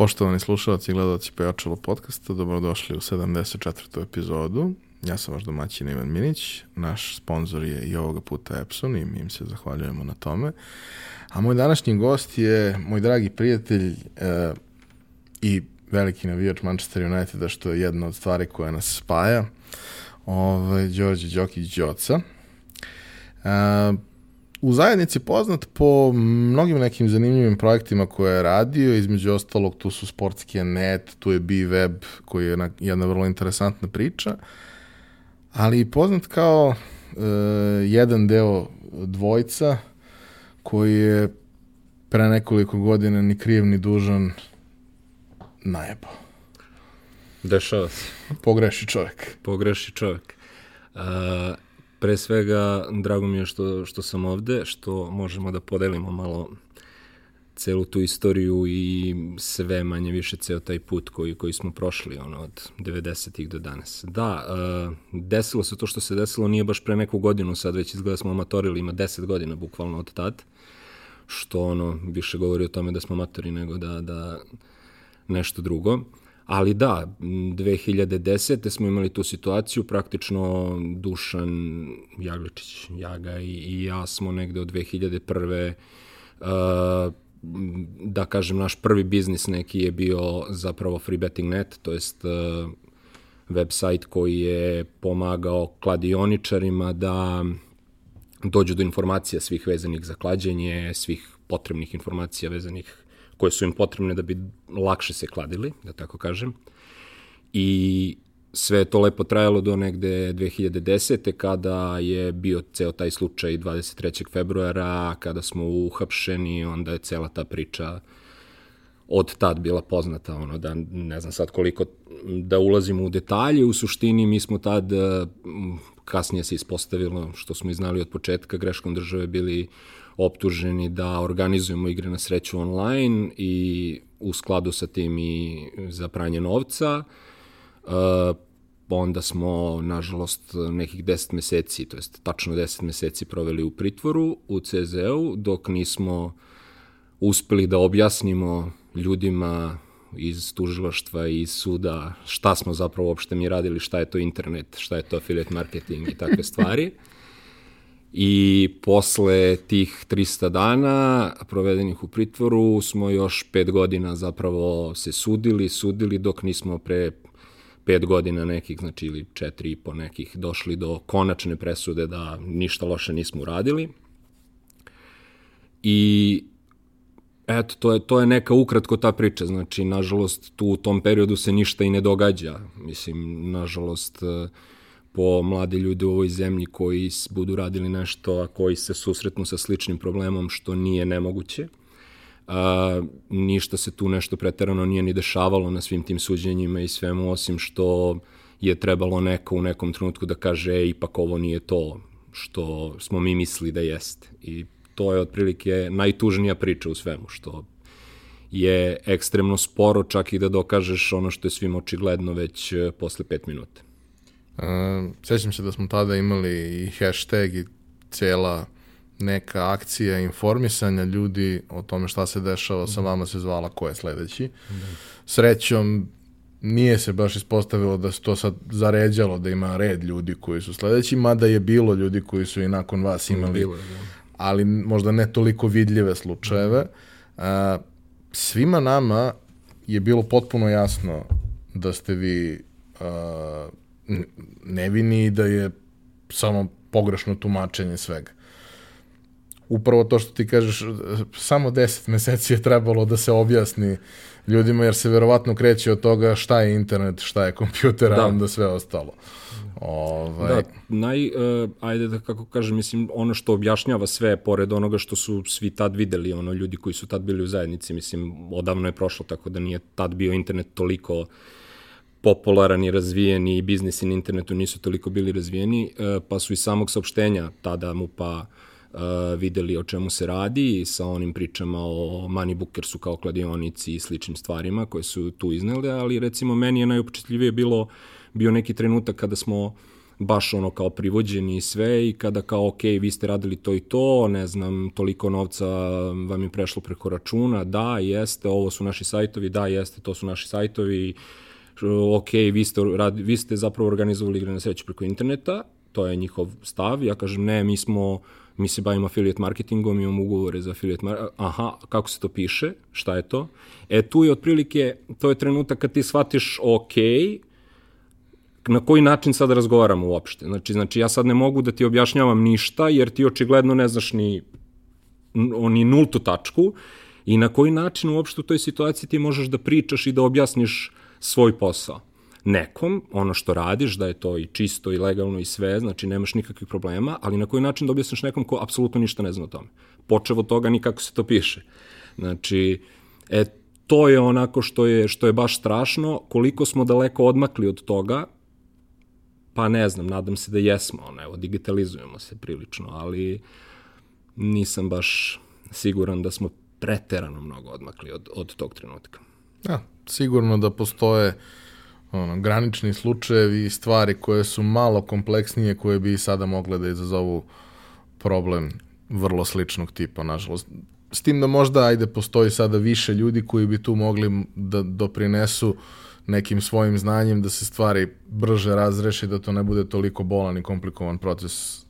Poštovani slušalci i gledalci Pejačalo podcasta, dobrodošli u 74. epizodu. Ja sam vaš domaćin Ivan Minić, naš sponsor je i ovoga puta Epson i mi im se zahvaljujemo na tome. A moj današnji gost je moj dragi prijatelj e, i veliki navijač Manchester Uniteda, što je jedna od stvari koja nas spaja, ovaj, Đorđe Đokić Đoca. E, u zajednici poznat po mnogim nekim zanimljivim projektima koje je radio, između ostalog tu su Sportski net, tu je B-Web koji je jedna, jedna vrlo interesantna priča, ali i poznat kao e, jedan deo dvojca koji je pre nekoliko godina ni kriv ni dužan najebao. Dešava se. Pogreši čovjek. Pogreši čovjek. Uh, pre svega, drago mi je što, što sam ovde, što možemo da podelimo malo celu tu istoriju i sve manje više ceo taj put koji, koji smo prošli ono, od 90-ih do danas. Da, uh, desilo se to što se desilo, nije baš pre neku godinu, sad već izgleda smo amatorili, ima 10 godina bukvalno od tad, što ono više govori o tome da smo amatori nego da, da nešto drugo. Ali da, 2010. smo imali tu situaciju, praktično Dušan Jagličić, Jaga i, i ja smo negde od 2001. Uh, da kažem, naš prvi biznis neki je bio zapravo freebetting.net, to jest uh, website koji je pomagao kladioničarima da dođu do informacija svih vezanih za klađenje, svih potrebnih informacija vezanih koje su im potrebne da bi lakše se kladili, da tako kažem. I sve je to lepo trajalo do negde 2010. kada je bio ceo taj slučaj 23. februara, kada smo uhapšeni, onda je cela ta priča od tad bila poznata, ono da ne znam sad koliko da ulazimo u detalje, u suštini mi smo tad kasnije se ispostavilo što smo i znali od početka greškom države bili optuženi da organizujemo igre na sreću online i u skladu sa tim i za pranje novca. Uh, onda smo, nažalost, nekih 10 meseci, to jest tačno 10 meseci proveli u pritvoru u CZ-u, dok nismo uspeli da objasnimo ljudima iz tužilaštva i iz suda šta smo zapravo uopšte mi radili, šta je to internet, šta je to affiliate marketing i takve stvari. I posle tih 300 dana provedenih u pritvoru smo još pet godina zapravo se sudili, sudili dok nismo pre pet godina nekih, znači ili četiri i po nekih, došli do konačne presude da ništa loše nismo uradili. I eto, to je, to je neka ukratko ta priča, znači, nažalost, tu u tom periodu se ništa i ne događa. Mislim, nažalost, uh, po mlade ljude u ovoj zemlji koji budu radili nešto, a koji se susretnu sa sličnim problemom, što nije nemoguće. A, ništa se tu nešto preterano nije ni dešavalo na svim tim suđenjima i svemu, osim što je trebalo neko u nekom trenutku da kaže e, ipak ovo nije to što smo mi mislili da jeste. I to je otprilike najtužnija priča u svemu, što je ekstremno sporo čak i da dokažeš ono što je svim očigledno već e, posle pet minuta. Uh, sećam se da smo tada imali i hashtag i cela neka akcija informisanja ljudi o tome šta se dešava sa vama se zvala ko je sledeći. Da. Srećom nije se baš ispostavilo da se to sad zaređalo da ima red ljudi koji su sledeći, mada je bilo ljudi koji su i nakon vas imali, bilo, da. ali možda ne toliko vidljive slučajeve. Uh, svima nama je bilo potpuno jasno da ste vi uh, nevini i da je samo pogrešno tumačenje svega. Upravo to što ti kažeš, samo 10 meseci je trebalo da se objasni ljudima, jer se verovatno kreće od toga šta je internet, šta je kompjuter, da. a onda sve ostalo. Ovaj... Da, naj, uh, ajde da kako kažem, mislim, ono što objašnjava sve, pored onoga što su svi tad videli, ono, ljudi koji su tad bili u zajednici, mislim, odavno je prošlo, tako da nije tad bio internet toliko uh, popularan i razvijen i biznisi na internetu nisu toliko bili razvijeni, e, pa su iz samog saopštenja tada mu pa e, videli o čemu se radi sa onim pričama o Moneybookersu kao kladionici i sličnim stvarima koje su tu iznele, ali recimo meni je najupečetljivije bilo bio neki trenutak kada smo baš ono kao privođeni i sve i kada kao ok, vi ste radili to i to, ne znam, toliko novca vam je prešlo preko računa, da, jeste, ovo su naši sajtovi, da, jeste, to su naši sajtovi, ok, vi ste, radi, vi ste zapravo organizovali igre na sreću preko interneta, to je njihov stav, ja kažem ne, mi smo mi se bavimo affiliate marketingom, imamo ugovore za affiliate marketing, aha, kako se to piše, šta je to? E, tu je otprilike, to je trenutak kad ti shvatiš, ok, na koji način sad razgovaramo uopšte. Znači, znači, ja sad ne mogu da ti objašnjavam ništa, jer ti očigledno ne znaš ni, ni nultu tačku i na koji način uopšte u toj situaciji ti možeš da pričaš i da objasniš svoj posao nekom, ono što radiš, da je to i čisto i legalno i sve, znači nemaš nikakvih problema, ali na koji način da objasniš nekom ko apsolutno ništa ne zna o tome. Počev od toga ni kako se to piše. Znači, e, to je onako što je, što je baš strašno, koliko smo daleko odmakli od toga, pa ne znam, nadam se da jesmo, ono, evo, digitalizujemo se prilično, ali nisam baš siguran da smo preterano mnogo odmakli od, od tog trenutka. Ja, sigurno da postoje ono, granični slučajevi i stvari koje su malo kompleksnije, koje bi sada mogle da izazovu problem vrlo sličnog tipa, nažalost. S tim da možda, ajde, postoji sada više ljudi koji bi tu mogli da doprinesu nekim svojim znanjem da se stvari brže razreši, da to ne bude toliko bolan i komplikovan proces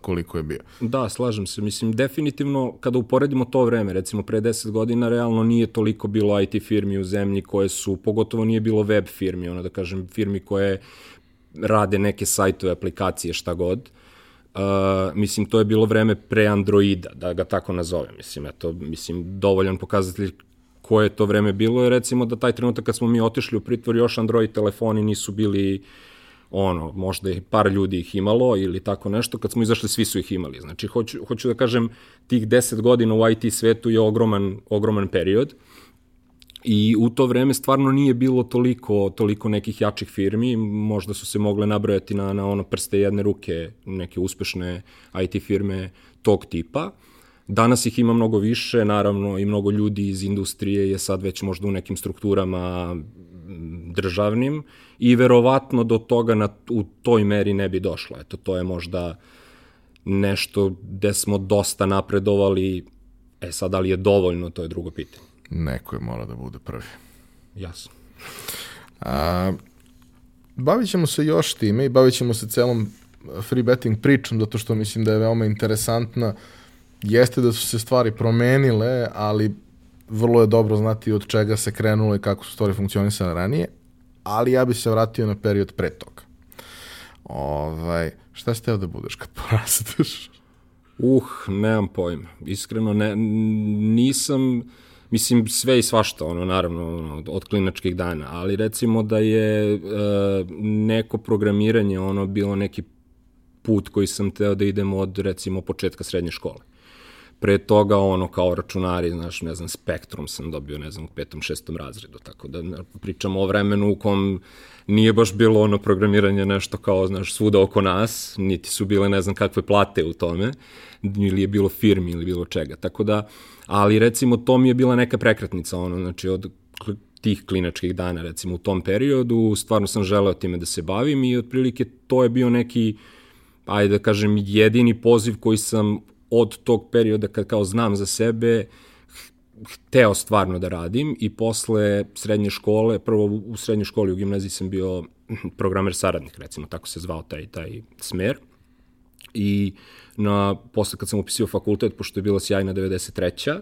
koliko je bio. Da, slažem se. Mislim, definitivno, kada uporedimo to vreme, recimo pre 10 godina, realno nije toliko bilo IT firmi u zemlji koje su, pogotovo nije bilo web firmi, ono da kažem, firmi koje rade neke sajtove, aplikacije, šta god. Uh, mislim, to je bilo vreme pre Androida, da ga tako nazovem. Mislim, eto, mislim, dovoljan pokazatelj koje je to vreme bilo je recimo da taj trenutak kad smo mi otišli u pritvor još Android telefoni nisu bili uh, ono, možda je par ljudi ih imalo ili tako nešto, kad smo izašli svi su ih imali. Znači, hoću, hoću da kažem, tih 10 godina u IT svetu je ogroman, ogroman period i u to vreme stvarno nije bilo toliko, toliko nekih jačih firmi, možda su se mogle nabrojati na, na ono prste jedne ruke neke uspešne IT firme tog tipa. Danas ih ima mnogo više, naravno i mnogo ljudi iz industrije je sad već možda u nekim strukturama državnim i verovatno do toga na, u toj meri ne bi došlo. Eto, to je možda nešto gde smo dosta napredovali, e sad, da li je dovoljno, to je drugo pitanje. Neko je mora da bude prvi. Jasno. A, bavit ćemo se još time i bavit ćemo se celom free betting pričom, zato što mislim da je veoma interesantna. Jeste da su se stvari promenile, ali vrlo je dobro znati od čega se krenulo i kako su stvari funkcionisane ranije, ali ja bih se vratio na period pre toga. Ovaj, šta ste da budeš kad porasteš? Uh, nemam pojma. Iskreno, ne, nisam, mislim, sve i svašta, ono, naravno, ono, od klinačkih dana, ali recimo da je e, neko programiranje, ono, bilo neki put koji sam teo da idem od, recimo, početka srednje škole pre toga ono kao računari, znaš, ne znam, Spektrum sam dobio, ne znam, u petom, šestom razredu, tako da pričamo o vremenu u kom nije baš bilo ono programiranje nešto kao, znaš, svuda oko nas, niti su bile ne znam kakve plate u tome, ili je bilo firmi ili bilo čega, tako da, ali recimo to mi je bila neka prekretnica, ono, znači od tih klinačkih dana, recimo u tom periodu, stvarno sam želeo time da se bavim i otprilike to je bio neki, ajde da kažem, jedini poziv koji sam od tog perioda kad kao znam za sebe hteo stvarno da radim i posle srednje škole, prvo u srednjoj školi u gimnaziji sam bio programer saradnik, recimo, tako se zvao taj, taj smer. I na, posle kad sam upisio fakultet, pošto je bila sjajna 93.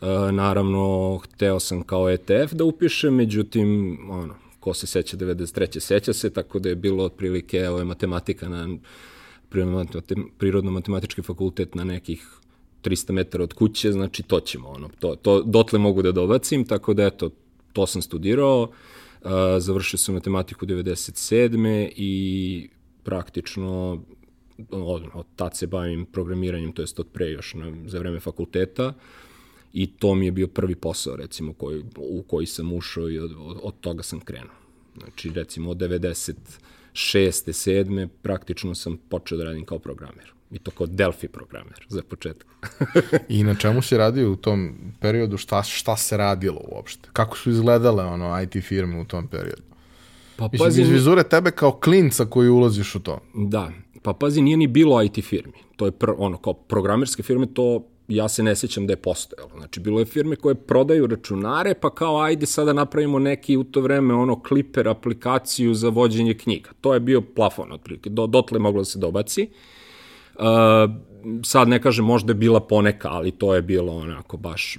Uh, naravno, hteo sam kao ETF da upišem, međutim, ono, ko se seća 93. seća se, tako da je bilo otprilike, evo je matematika na prirodno-matematički fakultet na nekih 300 metara od kuće, znači to ćemo, ono, to, to, dotle mogu da dobacim, tako da eto, to sam studirao, završio sam matematiku 97. i praktično od, od tad se bavim programiranjem, to jest od pre još na, za vreme fakulteta i to mi je bio prvi posao recimo koji, u koji sam ušao i od, od, od toga sam krenuo. Znači recimo od 90 šeste, sedme, praktično sam počeo da radim kao programer. I to kao Delphi programer, za početak. I na čemu si radio u tom periodu? Šta, šta se radilo uopšte? Kako su izgledale ono, IT firme u tom periodu? Pa, Mislim, pazi, iz vizure tebe kao klinca koji ulaziš u to. Da, pa pazi, nije ni bilo IT firmi. To je pr, ono, kao programerske firme, to ja se ne sjećam da je postojalo. Znači, bilo je firme koje prodaju računare, pa kao ajde sada napravimo neki u to vreme ono kliper aplikaciju za vođenje knjiga. To je bio plafon otprilike, do, dotle moglo da se dobaci. Uh, sad ne kažem, možda je bila poneka, ali to je bilo onako baš,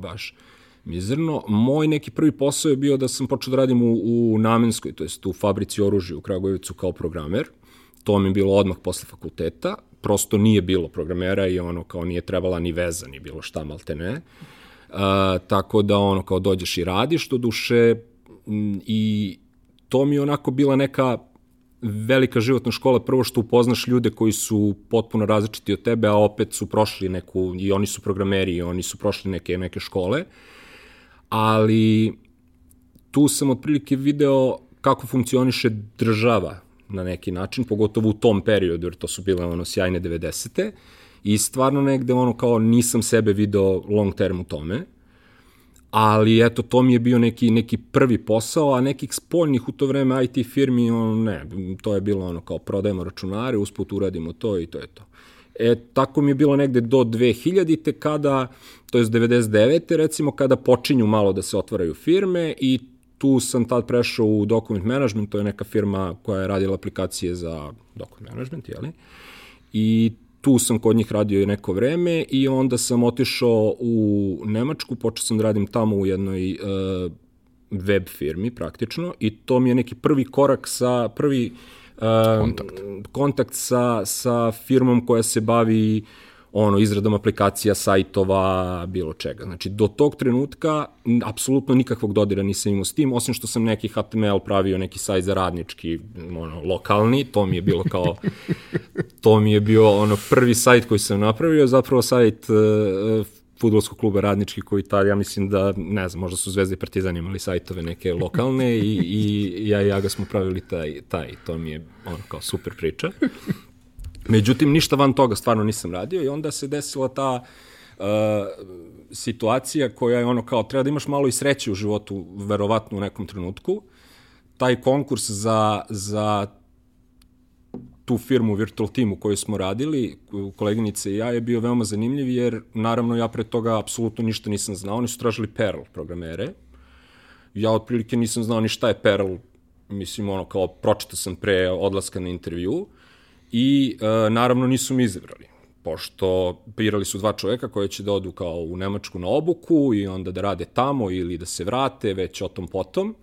baš mizerno. Moj neki prvi posao je bio da sam počeo da radim u, u Namenskoj, to jest u fabrici oružja u Kragovicu kao programer. To mi je bilo odmah posle fakulteta prosto nije bilo programera i ono kao nije trebala ni veza, ni bilo šta, malte ne. Uh, tako da ono kao dođeš i radiš, do duše i to mi je onako bila neka velika životna škola, prvo što upoznaš ljude koji su potpuno različiti od tebe, a opet su prošli neku, i oni su programeri, i oni su prošli neke, neke škole, ali tu sam otprilike video kako funkcioniše država na neki način, pogotovo u tom periodu, jer to su bile ono sjajne 90. I stvarno negde ono kao nisam sebe video long term u tome, ali eto, to mi je bio neki, neki prvi posao, a nekih spoljnih u to vreme IT firmi, ono, ne, to je bilo ono kao prodajemo računare, usput uradimo to i to je to. E, tako mi je bilo negde do 2000-te kada, to je 99. recimo, kada počinju malo da se otvaraju firme i tu sam tad prešao u document management, to je neka firma koja je radila aplikacije za document management, jeli? I tu sam kod njih radio i neko vreme i onda sam otišao u Nemačku, počeo sam da radim tamo u jednoj uh, web firmi praktično i to mi je neki prvi korak sa, prvi uh, kontakt, kontakt sa, sa firmom koja se bavi uh, ono, izradom aplikacija, sajtova, bilo čega. Znači, do tog trenutka apsolutno nikakvog dodira nisam imao s tim, osim što sam neki HTML pravio, neki sajt za radnički, ono, lokalni, to mi je bilo kao, to mi je bio ono prvi sajt koji sam napravio, zapravo sajt uh, futbolskog kluba radnički koji tad, ja mislim da, ne znam, možda su Zvezda i Partizan imali sajtove neke lokalne i, i ja i ja ga smo pravili taj, taj, to mi je ono kao super priča. Međutim, ništa van toga stvarno nisam radio i onda se desila ta uh, situacija koja je ono kao, treba da imaš malo i sreće u životu, verovatno u nekom trenutku. Taj konkurs za, za tu firmu Virtual Team u kojoj smo radili, koleginice i ja, je bio veoma zanimljiv jer naravno ja pre toga apsolutno ništa nisam znao. Oni su tražili Perl programere. Ja otprilike nisam znao ni šta je Perl. Mislim, ono, kao pročitao sam pre odlaska na intervju i e, naravno nisu mi izabrali pošto birali su dva čoveka koje će da odu kao u Nemačku na obuku i onda da rade tamo ili da se vrate, već o tom potom.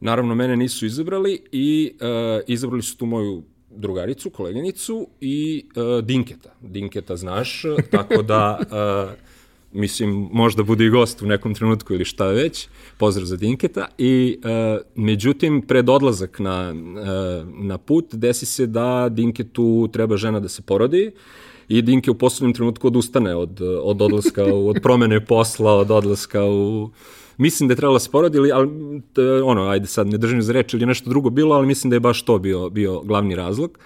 Naravno, mene nisu izabrali i e, izabrali su tu moju drugaricu, koleginicu i e, Dinketa. Dinketa znaš, tako da e, mislim, možda bude i gost u nekom trenutku ili šta već, pozdrav za Dinketa, i e, međutim, pred odlazak na, e, na put, desi se da Dinketu treba žena da se porodi, i Dinke u poslednjem trenutku odustane od, od odlaska, od promene posla, od odlaska u... Mislim da je trebala da se porodi, ali ono, ajde sad ne držim za reč ili nešto drugo bilo, ali mislim da je baš to bio, bio glavni razlog.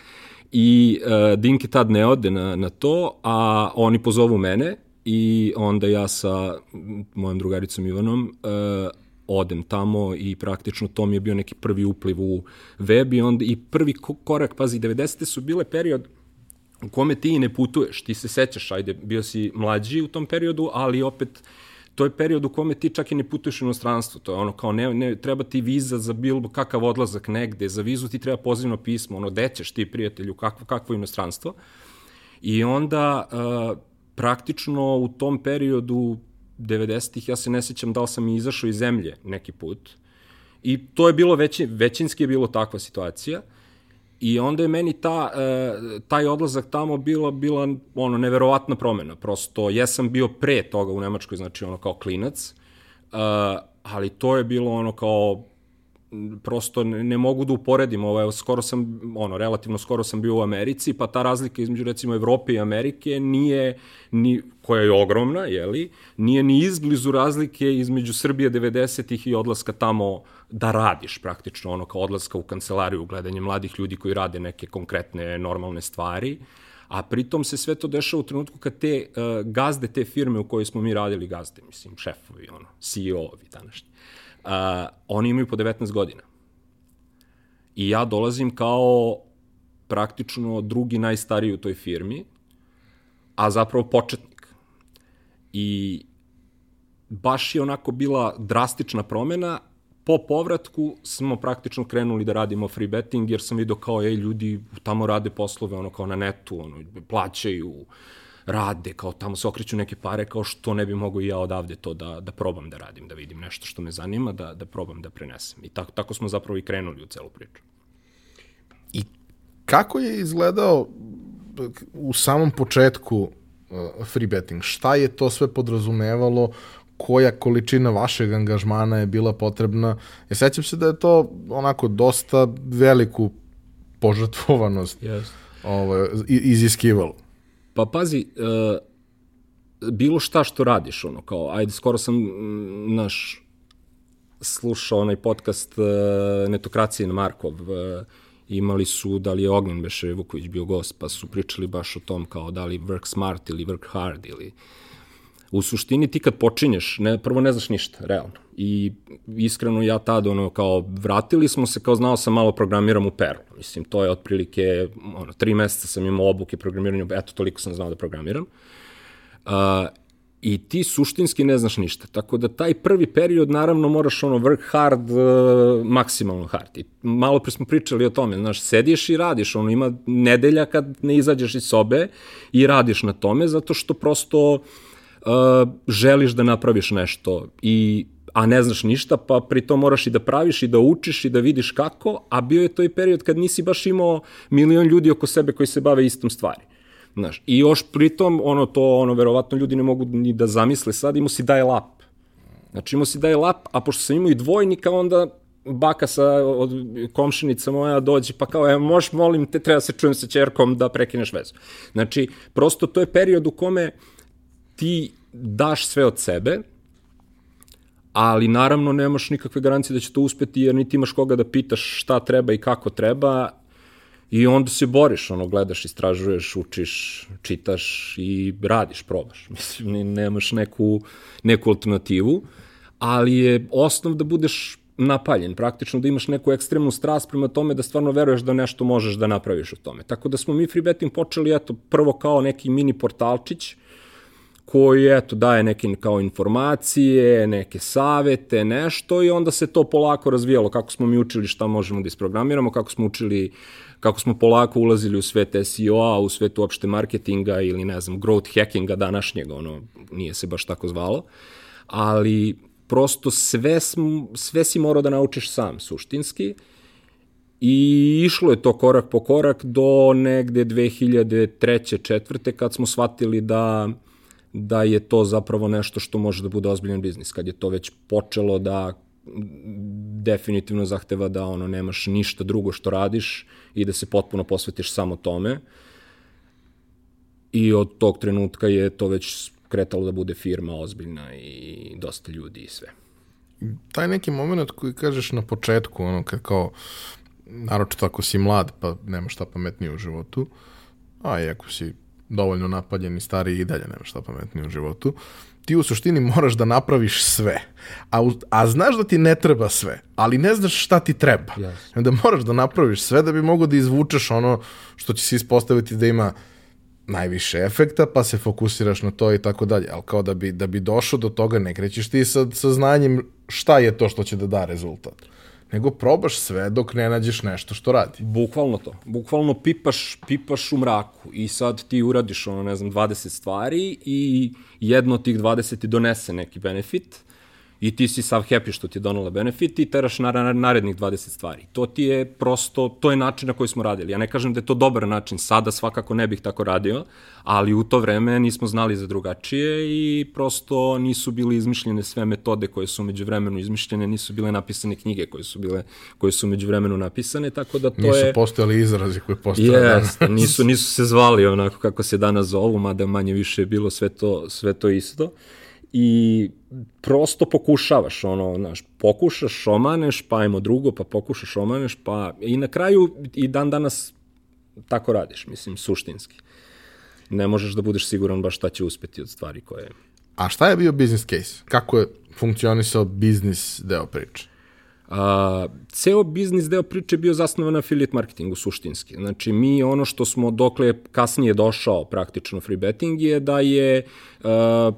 I uh, Dinke tad ne ode na, na to, a oni pozovu mene i onda ja sa mojom drugaricom Ivanom uh, odem tamo i praktično to mi je bio neki prvi upliv u web i onda i prvi korak, pazi, 90. su bile period u kome ti ne putuješ, ti se sećaš, ajde, bio si mlađi u tom periodu, ali opet to je period u kome ti čak i ne putuješ u inostranstvo, to je ono kao ne, ne treba ti viza za bilo kakav odlazak negde, za vizu ti treba pozivno pismo, ono, dećeš ti prijatelju, kakvo, kakvo inostranstvo. I onda uh, praktično u tom periodu 90-ih, ja se ne sećam da li sam izašao iz zemlje neki put. I to je bilo veći, većinski je bilo takva situacija. I onda je meni ta, e, taj odlazak tamo bila, bila ono, neverovatna promena. Prosto, jesam bio pre toga u Nemačkoj, znači ono kao klinac, e, ali to je bilo ono kao prosto ne, mogu da uporedim, ovo, skoro sam, ono, relativno skoro sam bio u Americi, pa ta razlika između recimo Evrope i Amerike nije, ni, koja je ogromna, jeli, nije ni izblizu razlike između Srbije 90-ih i odlaska tamo da radiš praktično, ono kao odlaska u kancelariju, gledanje mladih ljudi koji rade neke konkretne normalne stvari, a pritom se sve to dešava u trenutku kad te uh, gazde te firme u kojoj smo mi radili gazde, mislim, šefovi, ono, CEO-ovi današnji, uh, oni imaju po 19 godina. I ja dolazim kao praktično drugi najstariji u toj firmi, a zapravo početnik. I baš je onako bila drastična promena. Po povratku smo praktično krenuli da radimo free betting, jer sam vidio kao, ej, ljudi tamo rade poslove, ono, kao na netu, ono, plaćaju, rade, kao tamo se okreću neke pare, kao što ne bi mogo i ja odavde to da, da probam da radim, da vidim nešto što me zanima, da, da probam da prenesem. I tako, tako smo zapravo i krenuli u celu priču. I kako je izgledao u samom početku uh, free betting? Šta je to sve podrazumevalo? koja količina vašeg angažmana je bila potrebna. Ja sećam se da je to onako dosta veliku požrtvovanost yes. ovo, iziskivalo. Pa pazi, uh, bilo šta što radiš, ono, kao, ajde, skoro sam, mm, naš, slušao onaj podcast uh, na Markov, uh, imali su, da li je Ognjen Beše Vuković bio gost, pa su pričali baš o tom kao da li work smart ili work hard ili u suštini ti kad počinješ, ne, prvo ne znaš ništa, realno. I iskreno ja tad, ono, kao, vratili smo se, kao znao sam malo programiram u Perl. Mislim, to je otprilike, ono, tri meseca sam imao obuke programiranja, eto, toliko sam znao da programiram. Uh, I ti suštinski ne znaš ništa. Tako da taj prvi period, naravno, moraš ono work hard, uh, maksimalno hard. I malo pre smo pričali o tome, znaš, sediš i radiš, ono, ima nedelja kad ne izađeš iz sobe i radiš na tome, zato što prosto uh, uh, želiš da napraviš nešto i a ne znaš ništa, pa pri tom moraš i da praviš i da učiš i da vidiš kako, a bio je to i period kad nisi baš imao milion ljudi oko sebe koji se bave istom stvari. Znaš, I još pritom, ono to, ono, verovatno ljudi ne mogu ni da zamisle sad, imao si daje lap. Znači imao si daje lap, a pošto sam imao i dvojnika, onda baka sa od komšinica moja dođe pa kao, evo, možeš, molim te, treba se čujem sa čerkom da prekineš vezu. Znači, prosto to je period u kome ti daš sve od sebe, ali naravno nemaš nikakve garancije da će to uspeti jer niti imaš koga da pitaš šta treba i kako treba i onda se boriš, ono, gledaš, istražuješ, učiš, čitaš i radiš, probaš. Mislim, nemaš neku, neku alternativu, ali je osnov da budeš napaljen, praktično da imaš neku ekstremnu strast prema tome da stvarno veruješ da nešto možeš da napraviš u tome. Tako da smo mi free betting počeli, eto, prvo kao neki mini portalčić, koji eto daje neke kao informacije, neke savete, nešto i onda se to polako razvijalo kako smo mi učili šta možemo da isprogramiramo, kako smo učili kako smo polako ulazili u svet SEO-a, u svet uopšte marketinga ili ne znam, growth hackinga današnjeg, ono, nije se baš tako zvalo, ali prosto sve, sve si morao da naučiš sam, suštinski, I išlo je to korak po korak do negde 2003. četvrte kad smo shvatili da da je to zapravo nešto što može da bude ozbiljan biznis. Kad je to već počelo da definitivno zahteva da ono nemaš ništa drugo što radiš i da se potpuno posvetiš samo tome. I od tog trenutka je to već kretalo da bude firma ozbiljna i dosta ljudi i sve. Taj neki moment koji kažeš na početku, ono kad kao, naročito ako si mlad pa nema šta pametnije u životu, a i ako si dovoljno napaljen i stari i dalje nema šta pametnije u životu, ti u suštini moraš da napraviš sve. A, a znaš da ti ne treba sve, ali ne znaš šta ti treba. Yes. Onda moraš da napraviš sve da bi mogo da izvučeš ono što će se ispostaviti da ima najviše efekta, pa se fokusiraš na to i tako dalje. Ali kao da bi, da bi došao do toga, ne krećeš ti sa, sa znanjem šta je to što će da da rezultat nego probaš sve dok ne nađeš nešto što radi. Bukvalno to. Bukvalno pipaš, pipaš u mraku i sad ti uradiš ono, ne znam, 20 stvari i jedno od tih 20 ti donese neki benefit i ti si sav happy što ti je donala benefit i teraš na, na narednih 20 stvari. To ti je prosto, to je način na koji smo radili. Ja ne kažem da je to dobar način, sada svakako ne bih tako radio, ali u to vreme nismo znali za drugačije i prosto nisu bili izmišljene sve metode koje su među vremenu izmišljene, nisu bile napisane knjige koje su bile koje su među vremenu napisane, tako da to nisu je... Nisu postojali izrazi koje postoje yes, danas. nisu, nisu se zvali onako kako se danas zovu, mada manje više je bilo sve to, sve to isto i prosto pokušavaš, ono, znaš, pokušaš, omaneš, pa ajmo drugo, pa pokušaš, omaneš, pa i na kraju i dan danas tako radiš, mislim, suštinski. Ne možeš da budeš siguran baš šta će uspeti od stvari koje... A šta je bio business case? Kako je funkcionisao biznis deo priče? A, ceo biznis deo priče je bio zasnovan na affiliate marketingu suštinski. Znači mi ono što smo dokle kasnije došao praktično free betting je da je a,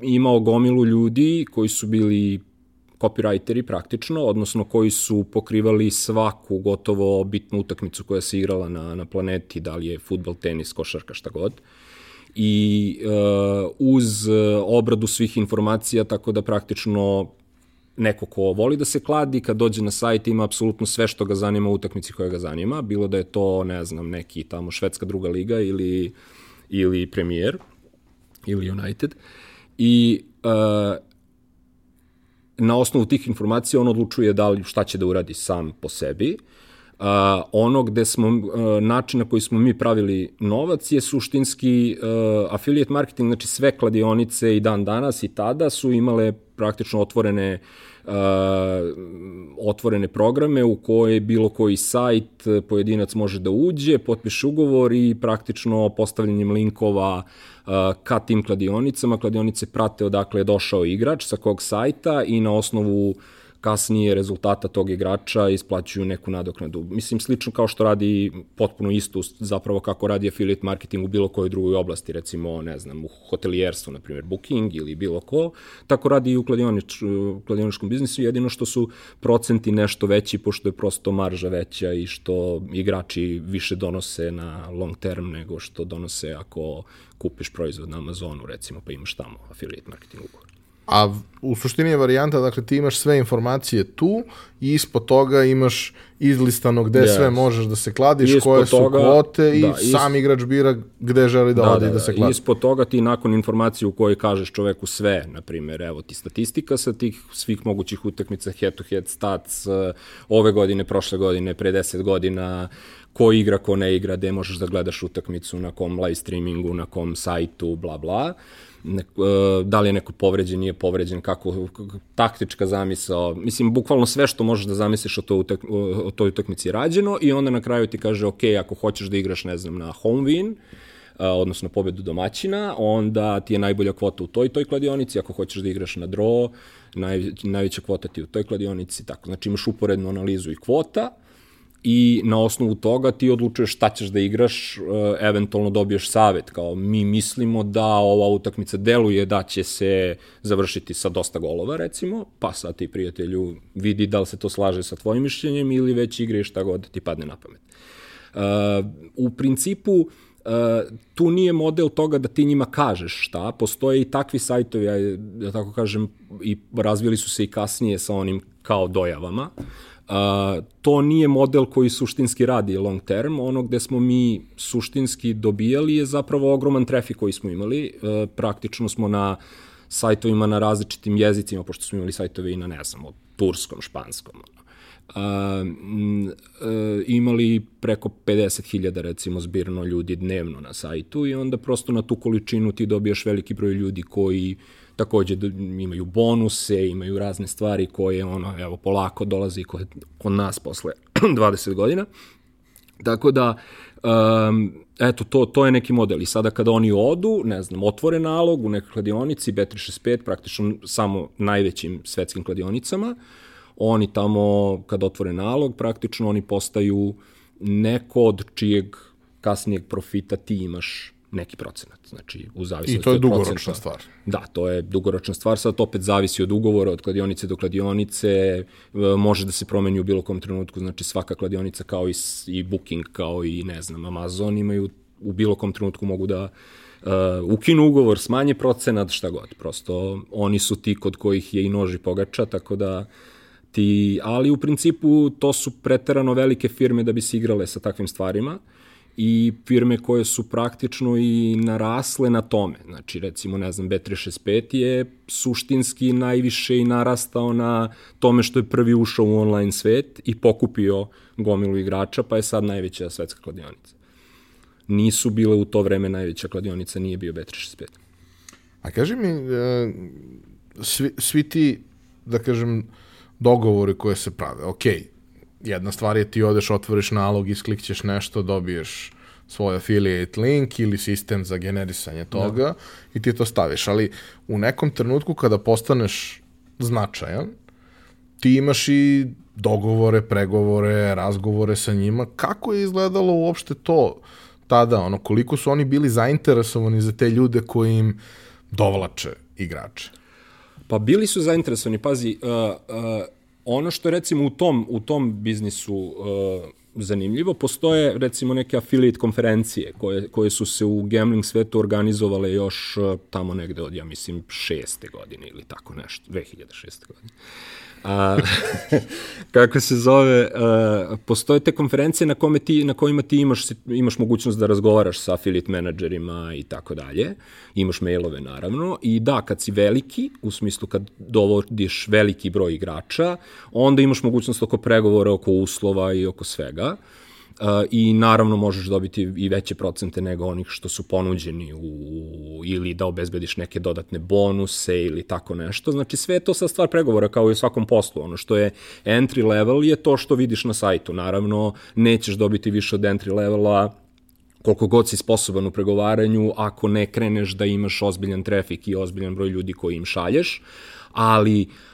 imao gomilu ljudi koji su bili copywriteri praktično, odnosno koji su pokrivali svaku gotovo bitnu utakmicu koja se igrala na, na planeti, da li je futbol, tenis, košarka, šta god. I uh, uz obradu svih informacija, tako da praktično neko ko voli da se kladi, kad dođe na sajt ima apsolutno sve što ga zanima u utakmici koja ga zanima, bilo da je to, ne znam, neki tamo švedska druga liga ili, ili premijer ili United. I uh, na osnovu tih informacija on odlučuje da li šta će da uradi sam po sebi. Uh, ono gde smo, uh, način na koji smo mi pravili novac je suštinski uh, affiliate marketing, znači sve kladionice i dan danas i tada su imale praktično otvorene uh, otvorene programe u koje bilo koji sajt pojedinac može da uđe, potpiše ugovor i praktično postavljanjem linkova uh, ka tim kladionicama. Kladionice prate odakle je došao igrač, sa kog sajta i na osnovu uh, kasnije rezultata tog igrača isplaćuju neku nadoknadu. Mislim, slično kao što radi potpuno isto zapravo kako radi affiliate marketing u bilo kojoj drugoj oblasti, recimo, ne znam, u hotelijerstvu, na primjer, booking ili bilo ko, tako radi i u kladionič, kladioničkom biznisu, jedino što su procenti nešto veći, pošto je prosto marža veća i što igrači više donose na long term nego što donose ako kupiš proizvod na Amazonu, recimo, pa imaš tamo affiliate marketing ugovor. A u suštini je varijanta, dakle ti imaš sve informacije tu i ispod toga imaš izlistano gde yes. sve možeš da se kladiš, koje su toga, kvote i da, is... sam igrač bira gde želi da, da ode da, da, da se kladi. Ispod toga ti nakon informacije u kojoj kažeš čoveku sve, na primjer, evo ti statistika sa tih svih mogućih utakmica, head to head stats, eh, ove godine, prošle godine, pre 10 godina, ko igra, ko ne igra, gde možeš da gledaš utakmicu, na kom live streamingu, na kom sajtu, bla bla. Ne, uh, da li je neko povređen, nije povređen, kako, taktička zamisao, mislim, bukvalno sve što možeš da zamisliš o, to utak, o toj utakmici je rađeno i onda na kraju ti kaže, ok, ako hoćeš da igraš, ne znam, na home win, uh, odnosno pobedu domaćina, onda ti je najbolja kvota u toj toj kladionici, ako hoćeš da igraš na draw, naj, najveća kvota ti u toj kladionici, tako. Znači imaš uporednu analizu i kvota, i na osnovu toga ti odlučuješ šta ćeš da igraš, e, eventualno dobiješ savet, kao mi mislimo da ova utakmica deluje da će se završiti sa dosta golova, recimo, pa sad ti prijatelju vidi da li se to slaže sa tvojim mišljenjem ili već igraš šta god ti padne na pamet. Uh, u principu, uh, tu nije model toga da ti njima kažeš šta, postoje i takvi sajtovi, ja, da tako kažem, i razvili su se i kasnije sa onim kao dojavama, Uh, to nije model koji suštinski radi long term, ono gde smo mi suštinski dobijali je zapravo ogroman trafik koji smo imali, uh, praktično smo na sajtovima na različitim jezicima, pošto smo imali sajtove i na, ne znam, turskom, španskom, uh, uh, imali preko 50.000 recimo zbirno ljudi dnevno na sajtu i onda prosto na tu količinu ti dobijaš veliki broj ljudi koji uh, takođe imaju bonuse, imaju razne stvari koje ono, evo, polako dolazi kod, kod nas posle 20 godina. Tako da, um, eto, to, to je neki model. I sada kada oni odu, ne znam, otvore nalog u nekoj kladionici, B365, praktično samo najvećim svetskim kladionicama, oni tamo, kada otvore nalog, praktično oni postaju neko od čijeg kasnijeg profita ti imaš neki procenat. Znači, u zavisnosti I to je dugoročna stvar. Da, to je dugoročna stvar. Sad opet zavisi od ugovora, od kladionice do kladionice. E, može da se promeni u bilo kom trenutku. Znači, svaka kladionica kao i, i Booking, kao i, ne znam, Amazon imaju u bilo kom trenutku mogu da uh, ukinu ugovor, smanje procenat, šta god. Prosto oni su ti kod kojih je i noži pogača, tako da ti, ali u principu to su preterano velike firme da bi se igrale sa takvim stvarima. Uh, i firme koje su praktično i narasle na tome. Znači, recimo, ne znam, B365 je suštinski najviše i narastao na tome što je prvi ušao u online svet i pokupio gomilu igrača, pa je sad najveća svetska kladionica. Nisu bile u to vreme najveća kladionica, nije bio B365. A kaži mi, e, svi, svi ti, da kažem, dogovori koje se prave, okej, okay, jedna stvar je ti odeš, otvoriš nalog, isklikćeš nešto, dobiješ svoj affiliate link ili sistem za generisanje toga da. i ti to staviš. Ali u nekom trenutku kada postaneš značajan ti imaš i dogovore, pregovore, razgovore sa njima. Kako je izgledalo uopšte to tada? Ono, koliko su oni bili zainteresovani za te ljude koji im dovlače igrače? Pa bili su zainteresovani, pazi, uh, uh, ono što recimo u tom, u tom biznisu uh, zanimljivo, postoje recimo neke affiliate konferencije koje, koje su se u gambling svetu organizovale još uh, tamo negde od, ja mislim, šeste godine ili tako nešto, 2006. godine. A, kako se zove, a, postoje te konferencije na, kome ti, na kojima ti imaš, imaš mogućnost da razgovaraš sa affiliate menadžerima i tako dalje. Imaš mailove, naravno. I da, kad si veliki, u smislu kad dovodiš veliki broj igrača, onda imaš mogućnost oko pregovora, oko uslova i oko svega. Uh, i naravno možeš dobiti i veće procente nego onih što su ponuđeni u, ili da obezbediš neke dodatne bonuse ili tako nešto. Znači sve je to sa stvar pregovora kao i u svakom poslu. Ono što je entry level je to što vidiš na sajtu. Naravno nećeš dobiti više od entry levela koliko god si sposoban u pregovaranju ako ne kreneš da imaš ozbiljan trafik i ozbiljan broj ljudi koji im šalješ, ali uh,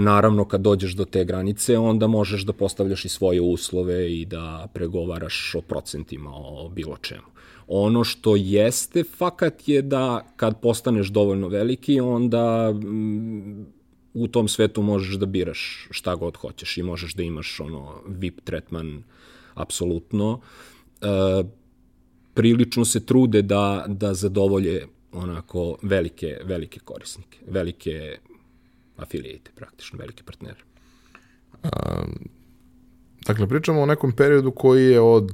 naravno, kad dođeš do te granice, onda možeš da postavljaš i svoje uslove i da pregovaraš o procentima, o bilo čemu. Ono što jeste fakat je da kad postaneš dovoljno veliki, onda mm, u tom svetu možeš da biraš šta god hoćeš i možeš da imaš ono VIP tretman apsolutno. E, prilično se trude da, da zadovolje onako velike, velike korisnike, velike afiliate, praktično, velike partnere. A, dakle, pričamo o nekom periodu koji je od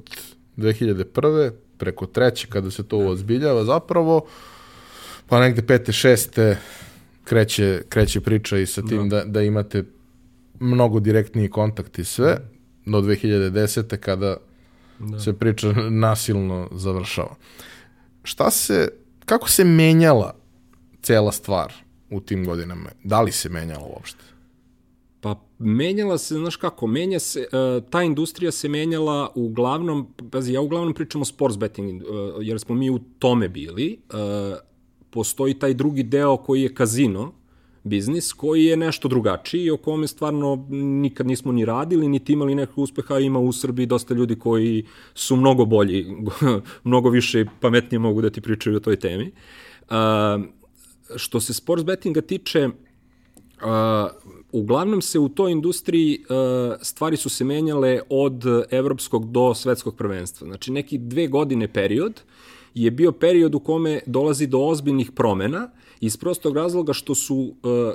2001. preko treće, kada se to ozbiljava zapravo, pa negde pete, šeste kreće, kreće priča i sa tim da. da, da imate mnogo direktniji kontakt i sve, do 2010. kada da. se priča nasilno završava. Šta se, kako se menjala cela stvar u tim godinama? Da li se menjalo uopšte? Pa menjala se, znaš kako, menja se, uh, ta industrija se menjala uglavnom, pazi, ja uglavnom pričam o sports betting, uh, jer smo mi u tome bili, uh, postoji taj drugi deo koji je kazino, biznis, koji je nešto drugačiji i o kome stvarno nikad nismo ni radili, niti imali nekog uspeha, ima u Srbiji dosta ljudi koji su mnogo bolji, mnogo više pametnije mogu da ti pričaju o toj temi. Uh, što se sports bettinga tiče, uh, uglavnom se u toj industriji uh, stvari su se menjale od evropskog do svetskog prvenstva. Znači neki dve godine period je bio period u kome dolazi do ozbiljnih promena iz prostog razloga što su uh,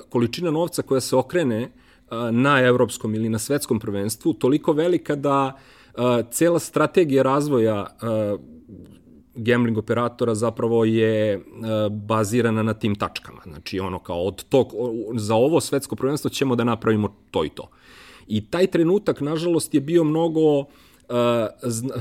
količina novca koja se okrene uh, na evropskom ili na svetskom prvenstvu toliko velika da uh, cela strategija razvoja uh, gambling operatora zapravo je e, bazirana na tim tačkama. Znači ono kao od tog, za ovo svetsko prvenstvo ćemo da napravimo to i to. I taj trenutak, nažalost, je bio mnogo Uh, zna,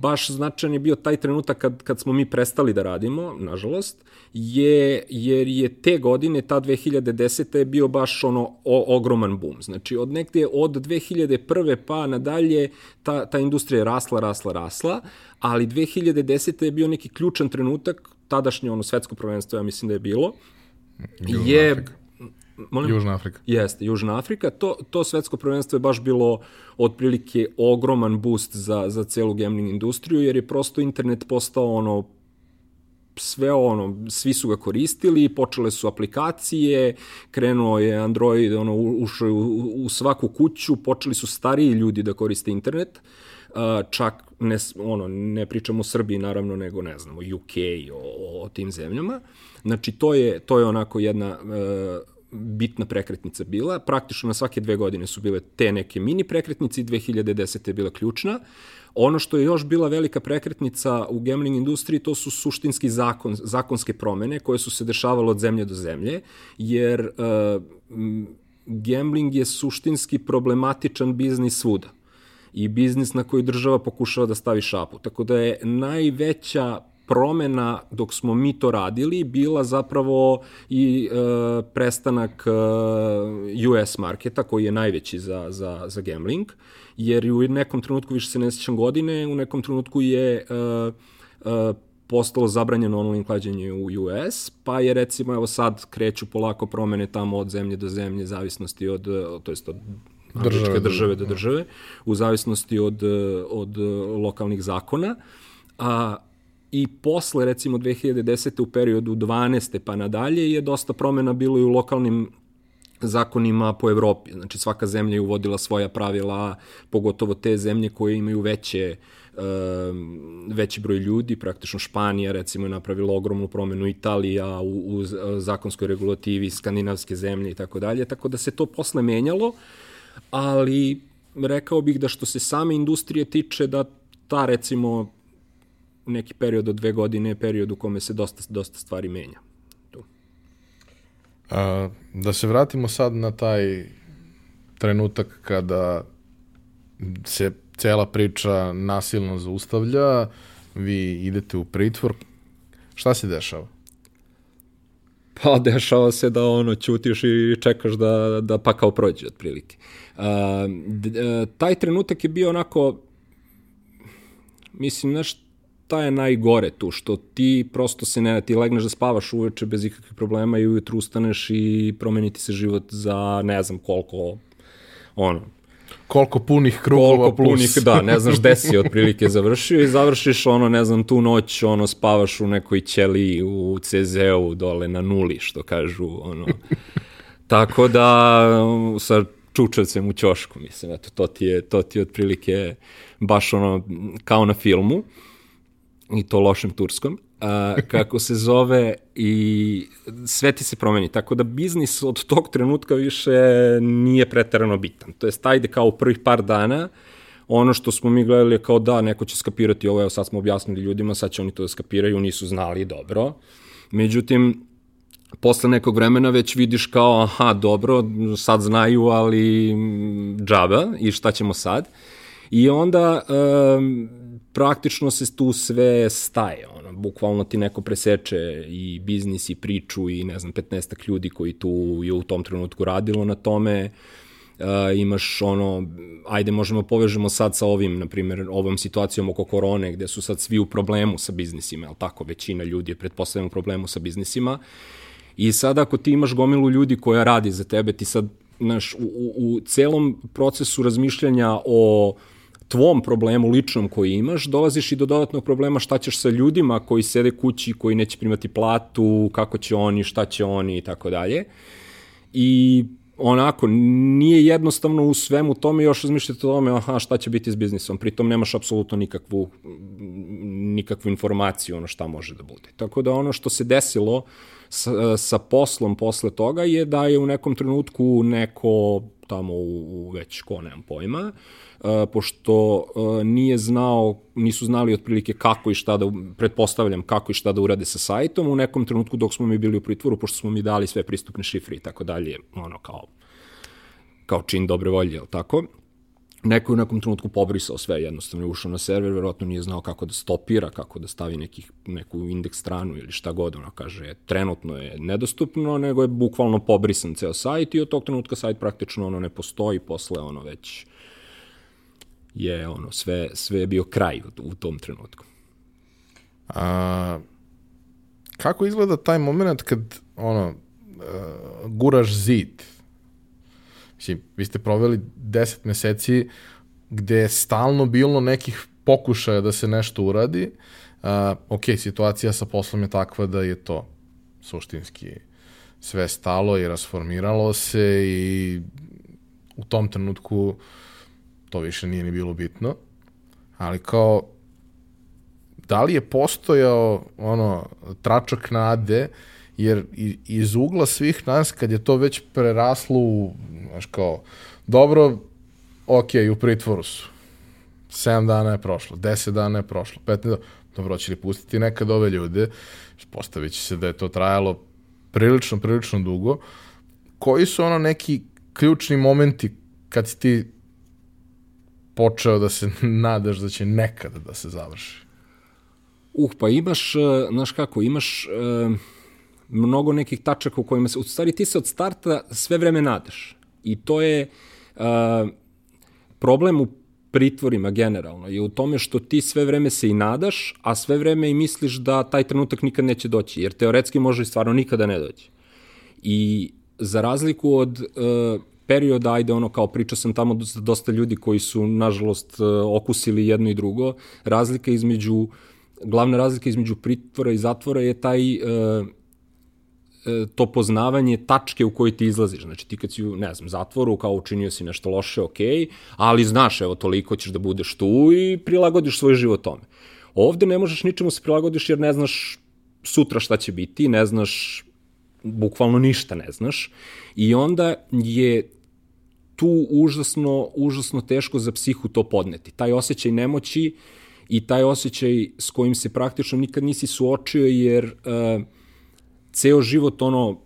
baš značajan je bio taj trenutak kad, kad smo mi prestali da radimo, nažalost, je, jer je te godine, ta 2010. je bio baš ono o, ogroman boom. Znači, od negde od 2001. pa nadalje ta, ta industrija je rasla, rasla, rasla, ali 2010. je bio neki ključan trenutak, tadašnje ono svetsko prvenstvo, ja mislim da je bilo, Južna je Afrika. Molim? Južna Afrika. Jeste, Južna Afrika. To, to svetsko prvenstvo je baš bilo otprilike ogroman boost za, za celu gambling industriju, jer je prosto internet postao ono sve ono, svi su ga koristili, počele su aplikacije, krenuo je Android, ono, ušao je u, u svaku kuću, počeli su stariji ljudi da koriste internet, čak ne, ono, ne pričamo o Srbiji naravno, nego ne znamo, UK, o, o tim zemljama. Znači, to je, to je onako jedna uh, bitna prekretnica bila. Praktično na svake dve godine su bile te neke mini prekretnice i 2010. je bila ključna. Ono što je još bila velika prekretnica u gambling industriji, to su suštinski zakon, zakonske promene koje su se dešavale od zemlje do zemlje, jer uh, gambling je suštinski problematičan biznis svuda i biznis na koji država pokušava da stavi šapu. Tako da je najveća promena dok smo mi to radili bila zapravo i e, prestanak e, US marketa koji je najveći za, za, za gambling, jer u nekom trenutku, više se ne sjećam godine, u nekom trenutku je e, e, postalo zabranjeno online klađenje u US, pa je recimo evo sad kreću polako promene tamo od zemlje do zemlje, zavisnosti od, to jest od države, države do države, u zavisnosti od, od lokalnih zakona. A, I posle, recimo, 2010. u periodu 12. pa nadalje je dosta promena bilo i u lokalnim zakonima po Evropi. Znači svaka zemlja je uvodila svoja pravila, pogotovo te zemlje koje imaju veće veći broj ljudi, praktično Španija recimo je napravila ogromnu promenu, Italija u, u zakonskoj regulativi, skandinavske zemlje i tako dalje, tako da se to posle menjalo, ali rekao bih da što se same industrije tiče da ta recimo neki period od dve godine je period u kome se dosta, dosta stvari menja. A, da se vratimo sad na taj trenutak kada se cela priča nasilno zaustavlja, vi idete u pritvor, šta se dešava? Pa dešava se da ono ćutiš i čekaš da, da pa kao prođe otprilike. A, d, taj trenutak je bio onako mislim, znaš, šta je najgore tu, što ti prosto se ne, ti legneš da spavaš uveče bez ikakvih problema i ujutru ustaneš i promeniti se život za ne znam koliko, ono, koliko punih krugova koliko plus. punih, da, ne znaš gde si otprilike završio i završiš ono, ne znam, tu noć ono, spavaš u nekoj ćeli u CZ-u dole na nuli, što kažu, ono. Tako da, sa čučavcem u ćošku, mislim, eto, to ti je, to ti je otprilike baš ono, kao na filmu i to lošem turskom, a, kako se zove i sve ti se promeni. Tako da biznis od tog trenutka više nije preterano bitan. To je ajde kao u prvih par dana, ono što smo mi gledali je kao da, neko će skapirati ovo, evo sad smo objasnili ljudima, sad će oni to da skapiraju, nisu znali dobro. Međutim, posle nekog vremena već vidiš kao, aha, dobro, sad znaju, ali džaba i šta ćemo sad. I onda um, praktično se tu sve staje, ono, bukvalno ti neko preseče i biznis i priču i ne znam, 15 ljudi koji tu je u tom trenutku radilo na tome, uh, imaš ono, ajde možemo povežemo sad sa ovim, na primjer, ovom situacijom oko korone, gde su sad svi u problemu sa biznisima, jel tako, većina ljudi je pretpostavljena u problemu sa biznisima, i sad ako ti imaš gomilu ljudi koja radi za tebe, ti sad, znaš, u, u, u celom procesu razmišljanja o tvom problemu ličnom koji imaš, dolaziš i do dodatnog problema šta ćeš sa ljudima koji sede kući, koji neće primati platu, kako će oni, šta će oni i tako dalje. I onako, nije jednostavno u svemu tome još razmišljati o tome, aha, šta će biti s biznisom, pritom nemaš apsolutno nikakvu, nikakvu informaciju ono šta može da bude. Tako da ono što se desilo sa, sa poslom posle toga je da je u nekom trenutku neko tamo u, u već ko, nemam pojma, pošto nije znao, nisu znali otprilike kako i šta da, pretpostavljam kako i šta da urade sa sajtom, u nekom trenutku dok smo mi bili u pritvoru, pošto smo mi dali sve pristupne šifre i tako dalje, ono kao, kao čin dobre volje, jel tako? Neko je u nekom trenutku pobrisao sve, jednostavno je ušao na server, verovatno nije znao kako da stopira, kako da stavi nekih, neku indeks stranu ili šta god, ono kaže, trenutno je nedostupno, nego je bukvalno pobrisan ceo sajt i od tog trenutka sajt praktično ono ne postoji, posle ono već je ono sve, sve je bio kraj u, u tom trenutku. A, kako izgleda taj moment kad ono, uh, guraš zid? Mislim, vi ste proveli 10 meseci gde je stalno bilo nekih pokušaja da se nešto uradi. Uh, ok, situacija sa poslom je takva da je to suštinski sve stalo i rasformiralo se i u tom trenutku uh, to više nije ni bilo bitno, ali kao, da li je postojao ono, tračak nade, jer iz ugla svih nas, kad je to već preraslo u, znaš kao, dobro, ok, u pritvoru su. 7 dana je prošlo, 10 dana je prošlo, 15 dana, dobro, će li pustiti nekad ove ljude, postavit će se da je to trajalo prilično, prilično dugo. Koji su ono neki ključni momenti kad si ti počeo da se nadaš da će nekada da se završi? Uh, pa imaš, e, znaš kako, imaš uh, mnogo nekih tačaka u kojima se, u stvari ti se od starta sve vreme nadaš. I to je uh, problem u pritvorima generalno je u tome što ti sve vreme se i nadaš, a sve vreme i misliš da taj trenutak nikad neće doći, jer teoretski može i stvarno nikada ne doći. I za razliku od uh, perioda, ajde ono kao pričao sam tamo dosta ljudi koji su nažalost uh, okusili jedno i drugo, razlika između, glavna razlika između pritvora i zatvora je taj uh, E, to poznavanje tačke u kojoj ti izlaziš. Znači ti kad si u, ne znam, zatvoru, kao učinio si nešto loše, ok, ali znaš, evo, toliko ćeš da budeš tu i prilagodiš svoj život tome. Ovde ne možeš ničemu se prilagodiš jer ne znaš sutra šta će biti, ne znaš, bukvalno ništa ne znaš. I onda je tu užasno, užasno teško za psihu to podneti. Taj osjećaj nemoći i taj osjećaj s kojim se praktično nikad nisi suočio jer uh, ceo život ono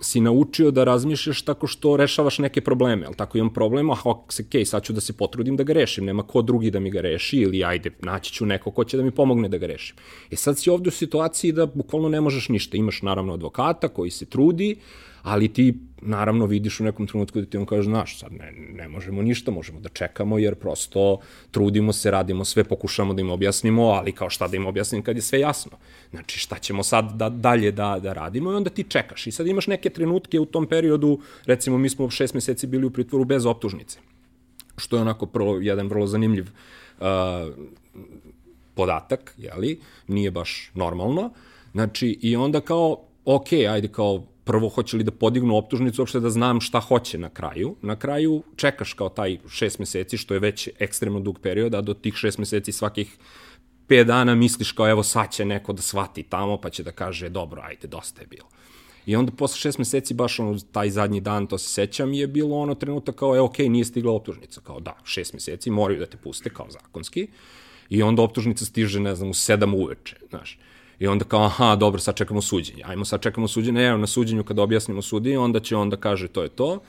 si naučio da razmišljaš tako što rešavaš neke probleme, ali tako imam problem, ah, ok, sad ću da se potrudim da ga rešim, nema ko drugi da mi ga reši, ili ajde, naći ću neko ko će da mi pomogne da ga rešim. E sad si ovde u situaciji da bukvalno ne možeš ništa, imaš naravno advokata koji se trudi, ali ti naravno vidiš u nekom trenutku da ti on kaže, znaš, sad ne, ne možemo ništa, možemo da čekamo jer prosto trudimo se, radimo sve, pokušamo da im objasnimo, ali kao šta da im objasnim kad je sve jasno. Znači šta ćemo sad da, dalje da, da radimo i onda ti čekaš. I sad imaš neke trenutke u tom periodu, recimo mi smo šest meseci bili u pritvoru bez optužnice, što je onako prvo, jedan vrlo zanimljiv uh, podatak, jeli, nije baš normalno. Znači, i onda kao, ok, ajde kao, prvo hoće li da podignu optužnicu, uopšte da znam šta hoće na kraju. Na kraju čekaš kao taj šest meseci, što je već ekstremno dug period, a do tih šest meseci svakih 5 dana misliš kao evo sad će neko da shvati tamo pa će da kaže dobro ajde dosta je bilo. I onda posle šest meseci, baš ono, taj zadnji dan, to se sećam, je bilo ono trenutak kao, e, okej, okay, nije stigla optužnica. Kao, da, šest meseci, moraju da te puste, kao zakonski. I onda optužnica stiže, ne znam, u sedam uveče, znaš. I onda kao, aha, dobro, sad čekamo suđenje. Ajmo sad čekamo suđenje, evo na suđenju kada objasnimo sudiji, onda će onda kaže to je to.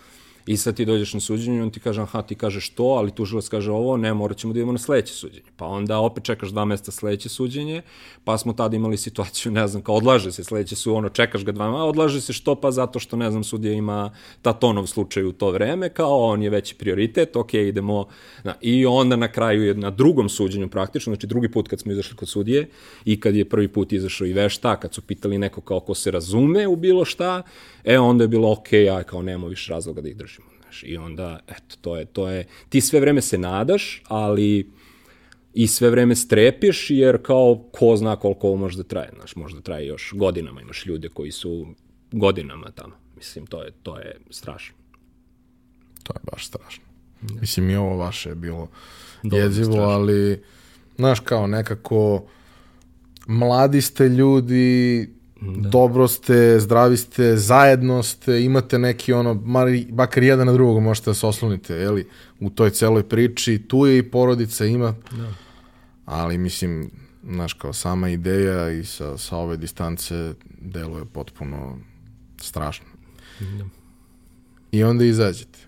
I sad ti dođeš na suđenje on ti kaže, aha, ti kažeš to, ali tužilac kaže ovo, ne, morat ćemo da idemo na sledeće suđenje. Pa onda opet čekaš dva mesta sledeće suđenje, pa smo tada imali situaciju, ne znam, kao odlaže se sledeće su, ono, čekaš ga dva, a odlaže se što pa zato što, ne znam, sudija ima tatonov slučaj u to vreme, kao on je veći prioritet, ok, idemo, na, i onda na kraju je na drugom suđenju praktično, znači drugi put kad smo izašli kod sudije i kad je prvi put izašao i vešta, kad su pitali neko kao ko se razume u bilo šta, e onda je bilo ok, ja kao nema više razloga da ih. Znaš. I onda, eto, to je, to je, ti sve vreme se nadaš, ali i sve vreme strepiš, jer kao ko zna koliko ovo može da traje, znaš, možda traje još godinama, imaš ljude koji su godinama tamo. Mislim, to je, to je strašno. To je baš strašno. Da. Mislim, i ovo vaše je bilo Dobro, jezivo, strašno. ali, znaš, kao nekako, mladi ste ljudi, Da. Dobro ste, zdravi ste, zajedno ste, imate neki ono, mari, bakar jedan na drugog možete da se oslonite, jeli, u toj celoj priči, tu je i porodica, ima, da. ali mislim, znaš, kao sama ideja i sa, sa ove distance deluje potpuno strašno. Da. I onda izađete.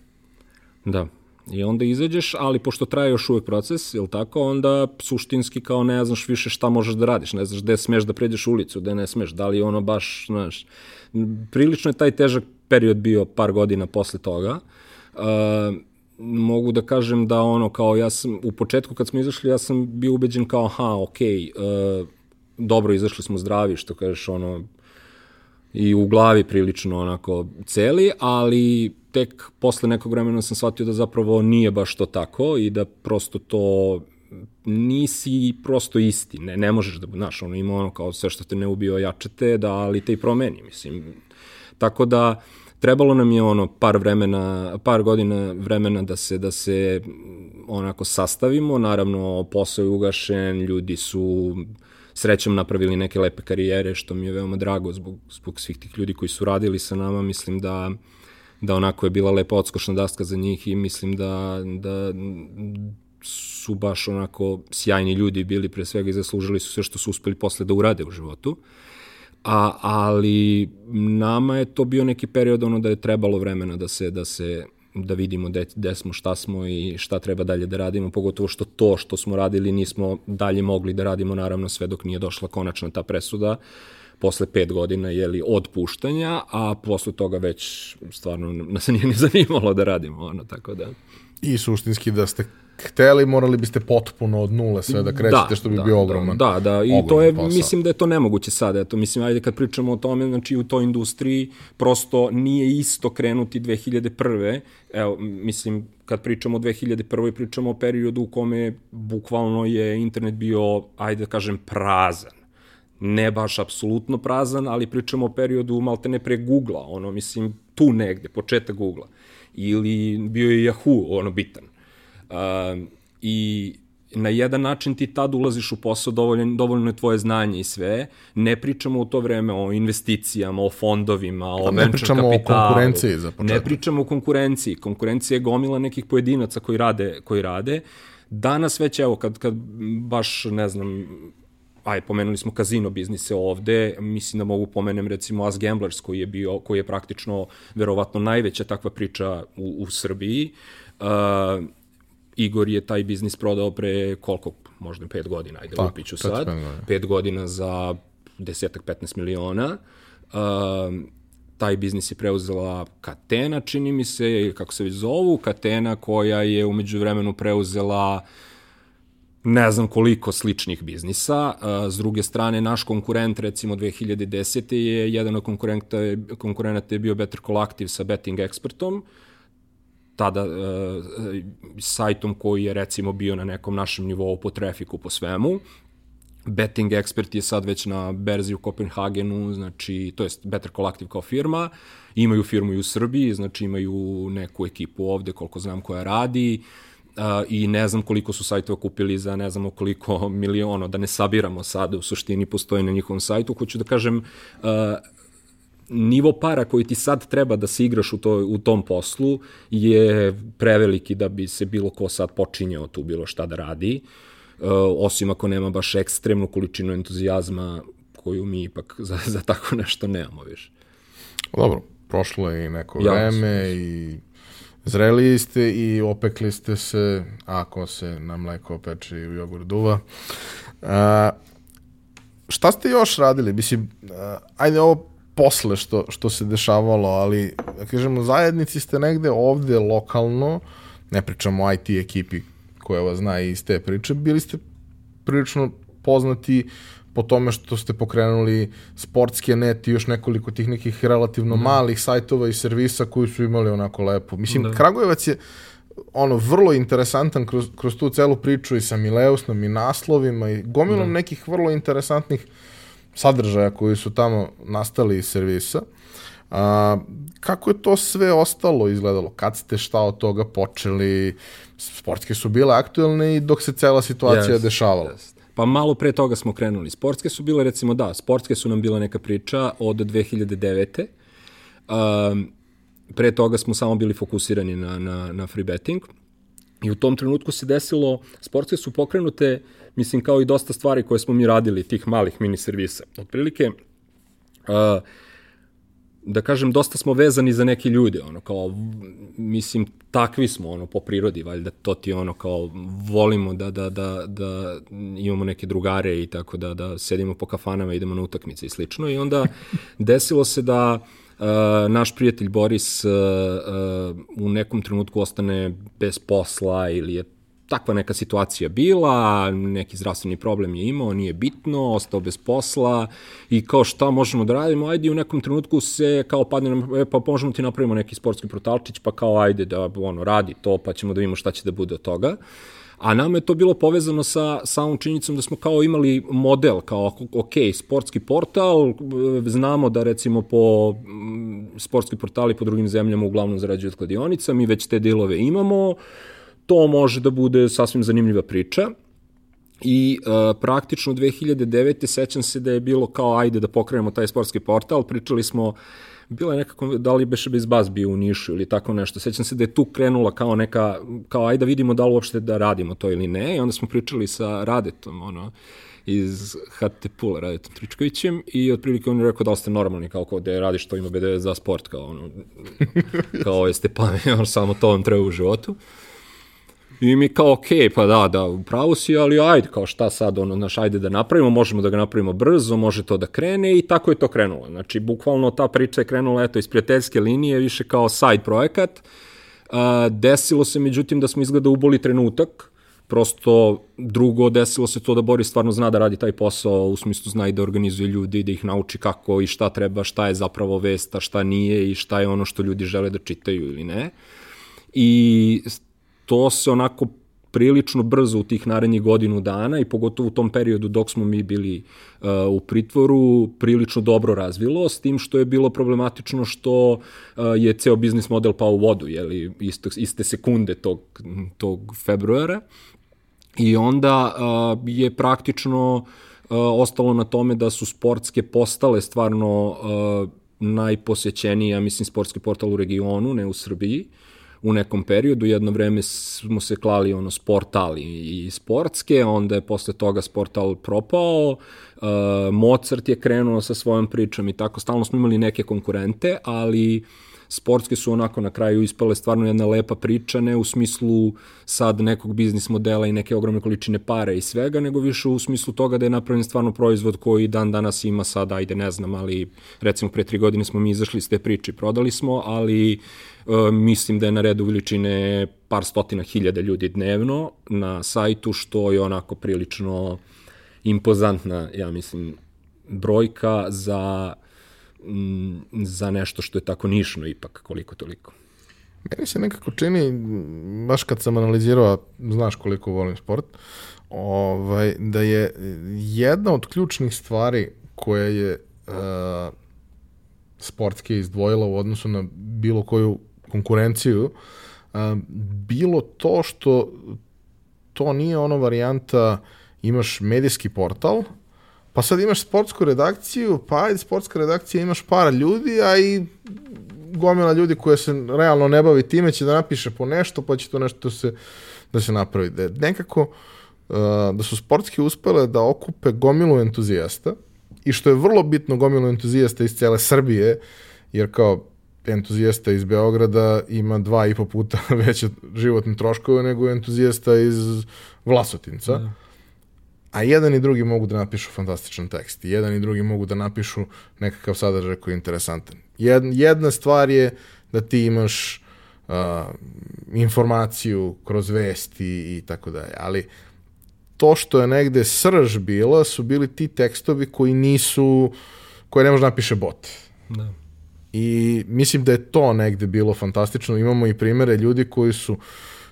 Da. I onda izađeš, ali pošto traje još uvek proces, je tako, onda suštinski kao ne znaš više šta možeš da radiš, ne znaš gde smeš da pređeš ulicu, gde ne smeš, da li ono baš, znaš, prilično je taj težak period bio par godina posle toga. Uh, mogu da kažem da ono kao ja sam u početku kad smo izašli ja sam bio ubeđen kao aha okej okay, uh, dobro izašli smo zdravi što kažeš ono i u glavi prilično onako celi, ali tek posle nekog vremena sam shvatio da zapravo nije baš to tako i da prosto to nisi prosto isti, ne, ne možeš da, znaš, ono ima ono kao sve što te ne ubio jačete, da, ali te i promeni, mislim. Tako da, trebalo nam je ono par vremena, par godina vremena da se, da se onako sastavimo, naravno posao je ugašen, ljudi su srećom napravili neke lepe karijere, što mi je veoma drago zbog, zbog svih tih ljudi koji su radili sa nama, mislim da da onako je bila lepa odskošna daska za njih i mislim da, da su baš onako sjajni ljudi bili pre svega i zaslužili su sve što su uspeli posle da urade u životu. A, ali nama je to bio neki period ono da je trebalo vremena da se, da se da vidimo gde, gde smo, šta smo i šta treba dalje da radimo, pogotovo što to što smo radili nismo dalje mogli da radimo, naravno sve dok nije došla konačna ta presuda, posle pet godina jeli, od puštanja, a posle toga već stvarno nas nije ni zanimalo da radimo, ono, tako da... I suštinski da ste hteli, morali biste potpuno od nule sve da krećete, što bi da, bio ogroman. Da, da, i to je, posao. mislim da je to nemoguće sada. Eto, mislim, ajde kad pričamo o tome, znači u toj industriji prosto nije isto krenuti 2001. Evo, mislim, kad pričamo o 2001. pričamo o periodu u kome bukvalno je internet bio, ajde da kažem, prazan ne baš apsolutno prazan, ali pričamo o periodu malte ne pre Google-a, ono, mislim, tu negde, početak Google-a. Ili bio je Yahoo, ono, bitan. Uh, I na jedan način ti tad ulaziš u posao, dovoljno, dovoljno je tvoje znanje i sve. Ne pričamo u to vreme o investicijama, o fondovima, o venture ne pričamo kapitalu. o konkurenciji za početak. Ne pričamo o konkurenciji. Konkurencija je gomila nekih pojedinaca koji rade, koji rade. Danas već, evo, kad, kad baš, ne znam, aj, pomenuli smo kazino biznise ovde, mislim da mogu pomenem recimo As Gamblers koji je bio, koji je praktično verovatno najveća takva priča u, u Srbiji. Uh, Igor je taj biznis prodao pre koliko, možda pet godina, ajde pa, lupiću sad, pet godina za desetak, 15 miliona. Uh, taj biznis je preuzela Katena, čini mi se, ili kako se već zovu, Katena koja je umeđu vremenu preuzela ne znam koliko sličnih biznisa. S druge strane, naš konkurent, recimo 2010. je jedan od konkurenta, konkurenata je bio Better Collective sa Betting Expertom, tada uh, sajtom koji je recimo bio na nekom našem nivou po trafiku, po svemu. Betting Expert je sad već na berzi u Kopenhagenu, znači, to jest Better Collective kao firma, imaju firmu i u Srbiji, znači imaju neku ekipu ovde, koliko znam, koja radi, uh, i ne znam koliko su sajtova kupili za ne znam koliko miliona, da ne sabiramo sad, u suštini postoji na njihovom sajtu. Hoću da kažem, uh, nivo para koji ti sad treba da se igraš u, to, u tom poslu je preveliki da bi se bilo ko sad počinjao tu bilo šta da radi, uh, osim ako nema baš ekstremnu količinu entuzijazma koju mi ipak za, za tako nešto nemamo više. Dobro, prošlo je i neko ja, vreme i zreli ste i opekli ste se, ako se na mleko opeče i u jogurt duva. Uh, šta ste još radili? Mislim, uh, ajde ovo posle što, što se dešavalo, ali, da kažemo, zajednici ste negde ovde lokalno, ne pričamo o IT ekipi koja vas zna iz te priče, bili ste prilično poznati po tome što ste pokrenuli sportske net i još nekoliko tih nekih relativno mm. malih sajtova i servisa koji su imali onako lepo. Mislim, da. Kragujevac je ono vrlo interesantan kroz, kroz tu celu priču i sa Mileusnom i naslovima i gomilom da. nekih vrlo interesantnih sadržaja koji su tamo nastali iz servisa. A, kako je to sve ostalo izgledalo? Kad ste šta od toga počeli? Sportske su bile aktuelne i dok se cela situacija yes, dešavala. Yes. Pa malo pre toga smo krenuli. Sportske su bile, recimo, da, sportske su nam bila neka priča od 2009. Um, pre toga smo samo bili fokusirani na, na, na free betting. I u tom trenutku se desilo, sportske su pokrenute mislim kao i dosta stvari koje smo mi radili, tih malih mini servisa. Otprilike, uh, da kažem, dosta smo vezani za neke ljude, ono, kao, mislim, takvi smo, ono, po prirodi, valjda, to ti, ono, kao, volimo da, da, da, da imamo neke drugare i tako da, da sedimo po kafanama, idemo na utakmice i slično, i onda desilo se da Uh, naš prijatelj Boris uh, uh, u nekom trenutku ostane bez posla ili je takva neka situacija bila, neki zdravstveni problem je imao, nije bitno, ostao bez posla i kao šta možemo da radimo, ajde u nekom trenutku se kao padne nam, e, pa možemo ti napravimo neki sportski portalčić, pa kao ajde da ono, radi to, pa ćemo da vidimo šta će da bude od toga. A nama je to bilo povezano sa samom činjenicom da smo kao imali model, kao ok, sportski portal, znamo da recimo po sportski portali po drugim zemljama uglavnom zarađuju od kladionica, mi već te dilove imamo, to može da bude sasvim zanimljiva priča. I uh, praktično 2009. sećam se da je bilo kao ajde da pokrenemo taj sportski portal, pričali smo bila je nekako, da li beše bez baz bio u Nišu ili tako nešto. Sećam se da je tu krenula kao neka, kao ajde da vidimo da li uopšte da radimo to ili ne. I onda smo pričali sa Radetom, ono, iz HT Pula, Radetom Tričkovićem i otprilike on je rekao da li ste normalni, kao kao da radiš to ima BD za sport, kao ono, kao jeste pametni, samo to vam treba u životu. I mi kao, ok, pa da, da, upravo si, ali ajde, kao šta sad, ono, naš, ajde da napravimo, možemo da ga napravimo brzo, može to da krene i tako je to krenulo. Znači, bukvalno ta priča je krenula, eto, iz prijateljske linije, više kao side projekat. A, desilo se, međutim, da smo izgleda uboli trenutak, prosto drugo desilo se to da Boris stvarno zna da radi taj posao, u smislu zna i da organizuje ljudi, da ih nauči kako i šta treba, šta je zapravo vesta, šta nije i šta je ono što ljudi žele da čitaju ili ne. I to se onako prilično brzo u tih narednih godinu dana i pogotovo u tom periodu dok smo mi bili uh, u pritvoru prilično dobro razvilo, s tim što je bilo problematično što uh, je ceo biznis model pao u vodu, jeli, isto, iste sekunde tog, tog februara i onda uh, je praktično uh, ostalo na tome da su sportske postale stvarno uh, najposećeniji, ja mislim, sportski portal u regionu, ne u Srbiji. Uh, u nekom periodu, jedno vreme smo se klali ono sportali i sportske, onda je posle toga sportal propao, uh, Mozart je krenuo sa svojom pričom i tako, stalno smo imali neke konkurente, ali sportske su onako na kraju ispale stvarno jedna lepa priča, ne u smislu sad nekog biznis modela i neke ogromne količine pare i svega, nego više u smislu toga da je napravljen stvarno proizvod koji dan danas ima sad, ajde ne znam, ali recimo pre tri godine smo mi izašli iz te priče i prodali smo, ali E, mislim da je na redu veličine par stotina hiljada ljudi dnevno na sajtu, što je onako prilično impozantna, ja mislim, brojka za, za nešto što je tako nišno ipak, koliko toliko. Meni se nekako čini, baš kad sam analizirao, znaš koliko volim sport, ovaj, da je jedna od ključnih stvari koja je uh, sportske izdvojila u odnosu na bilo koju konkurenciju, bilo to što to nije ono varijanta imaš medijski portal, pa sad imaš sportsku redakciju, pa ajde sportska redakcija imaš par ljudi, a i gomila ljudi koje se realno ne bavi time će da napiše po nešto, pa će to nešto se, da se napravi. Da nekako da su sportski uspele da okupe gomilu entuzijasta i što je vrlo bitno gomilu entuzijasta iz cele Srbije, jer kao entuzijasta iz Beograda ima dva i po puta veće životne troškove nego entuzijasta iz Vlasotinca. Da. A jedan i drugi mogu da napišu fantastičan tekst. I jedan i drugi mogu da napišu nekakav sadržaj koji je interesantan. Jedna stvar je da ti imaš uh, informaciju kroz vesti i tako dalje. Ali to što je negde srž bila su bili ti tekstovi koji nisu, koje ne može da napiše bot. Da. I mislim da je to negde bilo fantastično. Imamo i primere ljudi koji su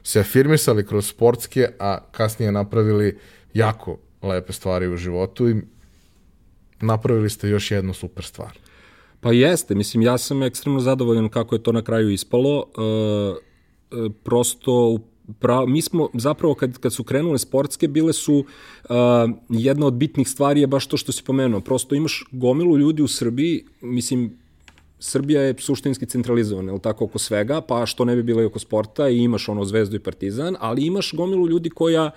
se afirmisali kroz sportske, a kasnije napravili jako lepe stvari u životu i napravili ste još jednu super stvar. Pa jeste, mislim, ja sam ekstremno zadovoljan kako je to na kraju ispalo. E, e, prosto pra, mi smo zapravo kad, kad su krenule sportske bile su uh, jedna od bitnih stvari je baš to što si pomenuo. Prosto imaš gomilu ljudi u Srbiji, mislim Srbija je suštinski centralizovana, je tako, oko svega, pa što ne bi bilo i oko sporta i imaš ono Zvezdu i Partizan, ali imaš gomilu ljudi koja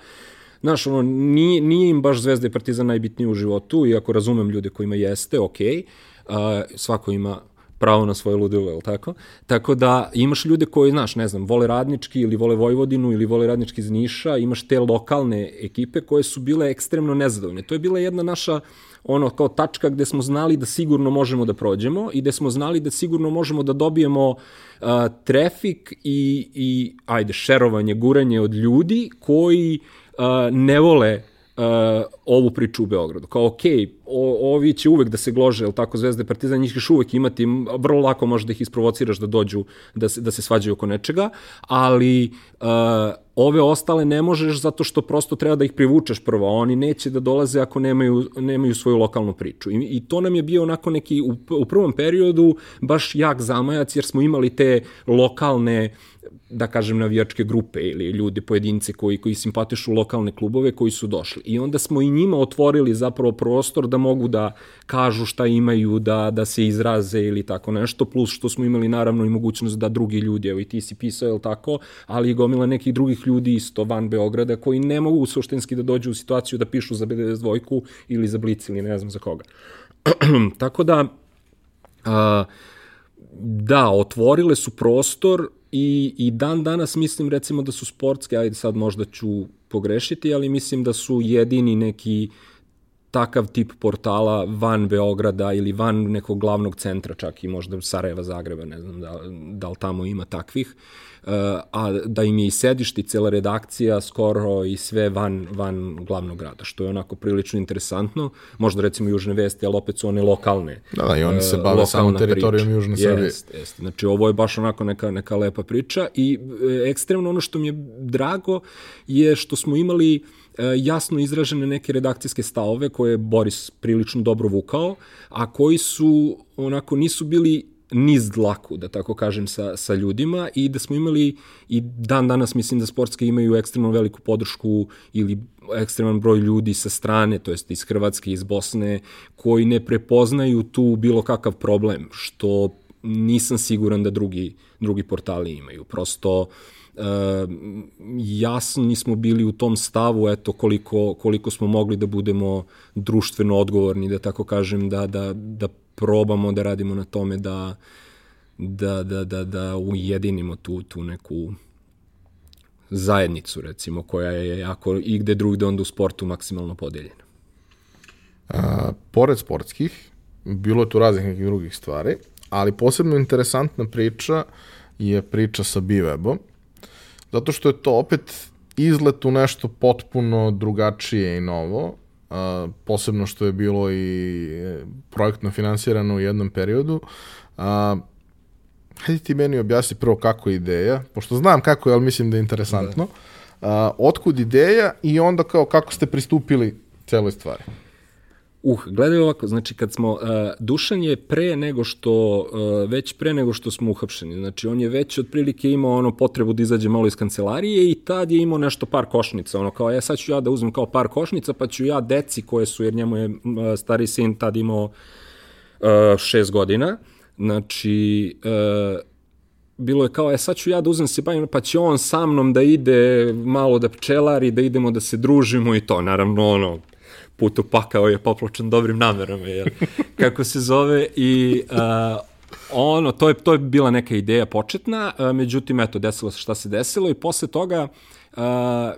Znaš, ono, nije, nije im baš Zvezda i Partizan najbitniji u životu, iako razumem ljude kojima jeste, ok, uh, svako ima pravo na svoje ludilo, je tako? Tako da imaš ljude koji, znaš, ne znam, vole radnički ili vole Vojvodinu ili vole radnički iz Niša, imaš te lokalne ekipe koje su bile ekstremno nezadovoljne. To je bila jedna naša ono kao tačka gde smo znali da sigurno možemo da prođemo i gde smo znali da sigurno možemo da dobijemo uh, trafik i, i ajde, šerovanje, guranje od ljudi koji ne vole ovu priču u Beogradu. Kao, ok, o, ovi će uvek da se glože, jel tako, Zvezda i Partizan, njih ćeš uvek imati, vrlo lako može da ih isprovociraš da dođu, da se, da se svađaju oko nečega, ali uh, ove ostale ne možeš zato što prosto treba da ih privučeš prvo, oni neće da dolaze ako nemaju, nemaju svoju lokalnu priču. I, I to nam je bio onako neki, u, u prvom periodu, baš jak zamajac, jer smo imali te lokalne da kažem navijačke grupe ili ljudi pojedinci koji koji simpatišu lokalne klubove koji su došli. I onda smo i njima otvorili zapravo prostor da mogu da kažu šta imaju, da da se izraze ili tako nešto, plus što smo imali naravno i mogućnost da drugi ljudi, evo i ti si pisao, je tako, ali i gomila nekih drugih ljudi isto van Beograda koji ne mogu suštinski da dođu u situaciju da pišu za BDS2 ili za Blic ili ne znam za koga. tako da, a, da, otvorile su prostor I, I dan danas mislim recimo da su sportske, ajde sad možda ću pogrešiti, ali mislim da su jedini neki takav tip portala van Beograda ili van nekog glavnog centra, čak i možda Sarajeva, Zagreba, ne znam da, da li tamo ima takvih, uh, a da im je i sedište i cela redakcija skoro i sve van, van glavnog grada, što je onako prilično interesantno. Možda recimo Južne vesti, ali opet su one lokalne. Da, da, i oni se bave samo teritorijom priča. Južne Srbije. Jeste, jeste. Znači ovo je baš onako neka, neka lepa priča i e, ekstremno ono što mi je drago je što smo imali jasno izražene neke redakcijske stavove koje je Boris prilično dobro vukao, a koji su onako nisu bili niz dlaku, da tako kažem, sa, sa ljudima i da smo imali i dan danas mislim da sportske imaju ekstremno veliku podršku ili ekstreman broj ljudi sa strane, to jest iz Hrvatske, iz Bosne, koji ne prepoznaju tu bilo kakav problem, što nisam siguran da drugi, drugi portali imaju. Prosto uh, jasni smo bili u tom stavu eto koliko, koliko smo mogli da budemo društveno odgovorni, da tako kažem, da, da, da probamo da radimo na tome da, da, da, da, da ujedinimo tu, tu neku zajednicu, recimo, koja je jako i gde drugde onda u sportu maksimalno podeljena. A, pored sportskih, bilo je tu raznih nekih drugih stvari, ali posebno interesantna priča je priča sa Bivebom, zato što je to opet izlet u nešto potpuno drugačije i novo, a, posebno što je bilo i e, projektno finansirano u jednom periodu. A, hajde ti meni objasni prvo kako je ideja, pošto znam kako je, ali mislim da je interesantno. Da. A, otkud ideja i onda kao kako ste pristupili celoj stvari. Uh, gledaj ovako, znači kad smo, uh, Dušan je pre nego što, uh, već pre nego što smo uhapšeni, znači on je već otprilike imao ono potrebu da izađe malo iz kancelarije i tad je imao nešto par košnica, ono kao, ja sad ću ja da uzmem kao par košnica, pa ću ja deci koje su, jer njemu je uh, stari sin tad imao uh, šest godina, znači, uh, bilo je kao, e sad ću ja da uzmem se bavim, pa će on sa mnom da ide malo da pčelari, da idemo da se družimo i to, naravno, ono, put u je popločan dobrim namerama, jel? kako se zove i uh, ono, to je, to je bila neka ideja početna, uh, međutim, eto, desilo se šta se desilo i posle toga uh,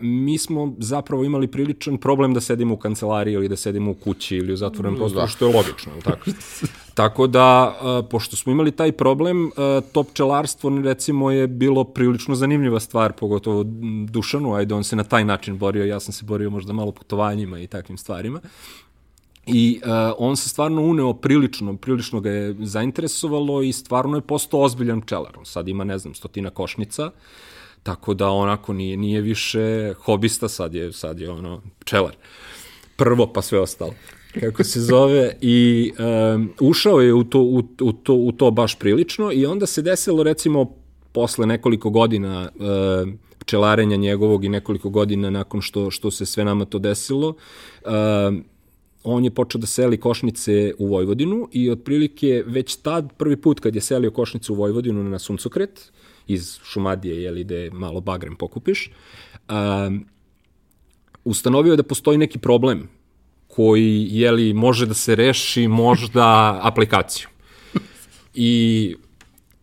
mi smo zapravo imali priličan problem da sedimo u kancelariji ili da sedimo u kući ili u zatvorenom prostoru, da. što je logično, tako? Tako da, pošto smo imali taj problem, to pčelarstvo recimo je bilo prilično zanimljiva stvar, pogotovo Dušanu, ajde on se na taj način borio, ja sam se borio možda malo putovanjima i takvim stvarima. I uh, on se stvarno uneo prilično, prilično ga je zainteresovalo i stvarno je postao ozbiljan pčelar. On sad ima, ne znam, stotina košnica, tako da onako nije, nije više hobista, sad je, sad je ono pčelar. Prvo pa sve ostalo kako se zove, i um, ušao je u to, u, u, to, u to baš prilično i onda se desilo recimo posle nekoliko godina uh, pčelarenja njegovog i nekoliko godina nakon što, što se sve nama to desilo, uh, on je počeo da seli košnice u Vojvodinu i otprilike već tad, prvi put kad je selio košnicu u Vojvodinu na suncokret, iz Šumadije, jeli, gde malo bagrem pokupiš, um, ustanovio je da postoji neki problem koji jeli, može da se reši možda aplikaciju. I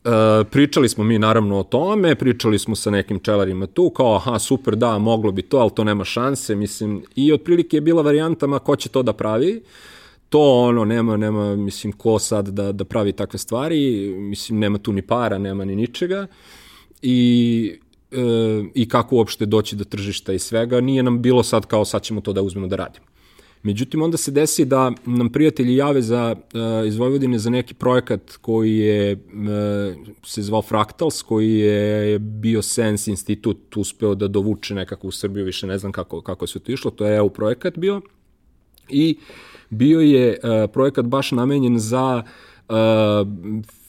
e, pričali smo mi naravno o tome, pričali smo sa nekim čelarima tu, kao aha super da, moglo bi to, ali to nema šanse, mislim, i otprilike je bila varijantama ko će to da pravi, to ono, nema, nema, mislim, ko sad da, da pravi takve stvari, mislim, nema tu ni para, nema ni ničega, i e, i kako uopšte doći do tržišta i svega, nije nam bilo sad kao sad ćemo to da uzmemo da radimo. Međutim, onda se desi da nam prijatelji jave za, uh, iz Vojvodine za neki projekat koji je uh, se zvao Fractals, koji je bio Sense institut uspeo da dovuče nekako u Srbiju, više ne znam kako, kako je sve to išlo, to je EU projekat bio. I bio je uh, projekat baš namenjen za uh,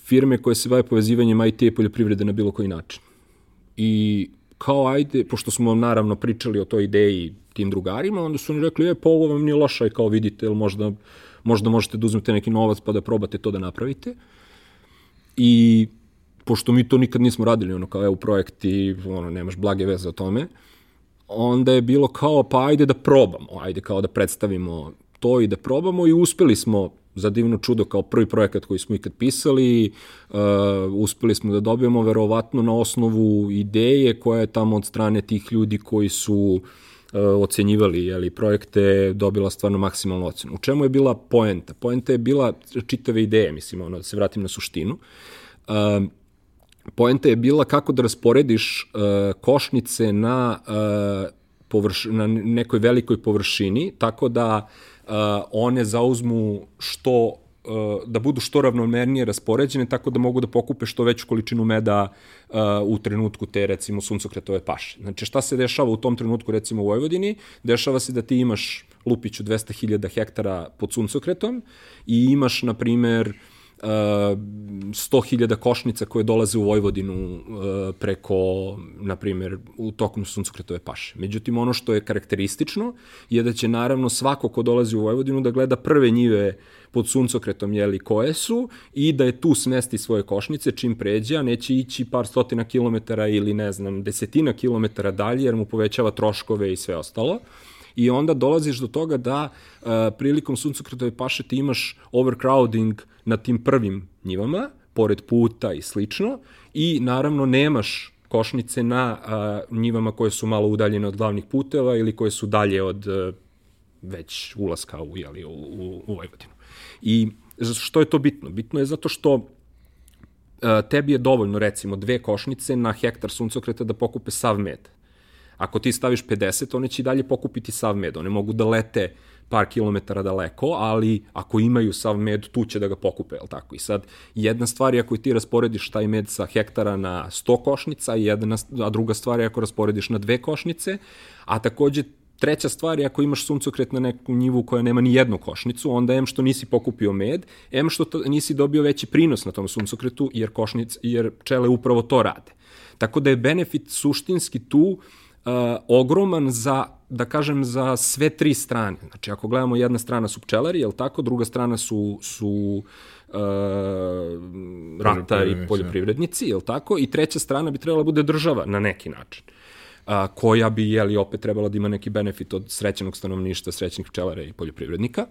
firme koje se bave povezivanjem IT i poljoprivrede na bilo koji način. I kao ajde, pošto smo naravno pričali o toj ideji tim drugarima, onda su oni rekli, je, pa ovo vam nije loša i kao vidite, ili možda, možda možete da uzmete neki novac pa da probate to da napravite. I pošto mi to nikad nismo radili, ono kao EU projekt i ono, nemaš blage veze o tome, onda je bilo kao, pa ajde da probamo, ajde kao da predstavimo to i da probamo i uspeli smo za divno čudo kao prvi projekat koji smo ikad pisali, uh, uspeli smo da dobijemo verovatno na osnovu ideje koja je tamo od strane tih ljudi koji su ocenjivali jeli, projekte, dobila stvarno maksimalnu ocenu. U čemu je bila poenta? Poenta je bila čitave ideje, mislim, ono, da se vratim na suštinu. Uh, poenta je bila kako da rasporediš uh, košnice na, uh, površ, na nekoj velikoj površini, tako da uh, one zauzmu što da budu što ravnomernije raspoređene tako da mogu da pokupe što veću količinu meda uh, u trenutku te recimo suncokretove paše. Znači šta se dešava u tom trenutku recimo u Vojvodini? Dešava se da ti imaš lupiću 200.000 hektara pod suncokretom i imaš na primer 100.000 košnica koje dolaze u Vojvodinu uh, preko, na primjer, u tokom suncokretove paše. Međutim, ono što je karakteristično je da će naravno svako ko dolazi u Vojvodinu da gleda prve njive pod suncokretom jeli koje su i da je tu smesti svoje košnice čim pređe, a neće ići par stotina kilometara ili ne znam, desetina kilometara dalje jer mu povećava troškove i sve ostalo. Uh, i onda dolaziš do toga da uh, prilikom suncokretove paše ti imaš overcrowding na tim prvim njivama, pored puta i slično, i naravno nemaš košnice na uh, njivama koje su malo udaljene od glavnih puteva ili koje su dalje od uh, već ulaska u, jeli, u, u, u Vojvodinu. I što je to bitno? Bitno je zato što tebi je dovoljno recimo dve košnice na hektar suncokreta da pokupe sav med. Ako ti staviš 50, one će i dalje pokupiti sav med. One mogu da lete par kilometara daleko, ali ako imaju sav med, tu će da ga pokupe, je tako? I sad, jedna stvar je ako ti rasporediš taj med sa hektara na 100 košnica, jedna, a druga stvar je ako rasporediš na dve košnice, a takođe Treća stvar je ako imaš suncokret na neku njivu koja nema ni jednu košnicu, onda em što nisi pokupio med, em što to, nisi dobio veći prinos na tom suncokretu, jer, košnic, jer pčele upravo to rade. Tako da je benefit suštinski tu uh, ogroman za, da kažem, za sve tri strane. Znači, ako gledamo jedna strana su pčelari, je tako, druga strana su, su uh, ratari, poljoprivrednici, je tako, i treća strana bi trebala da bude država na neki način. Uh, koja bi, jeli, opet trebala da ima neki benefit od srećenog stanovništva, srećnih pčelara i poljoprivrednika.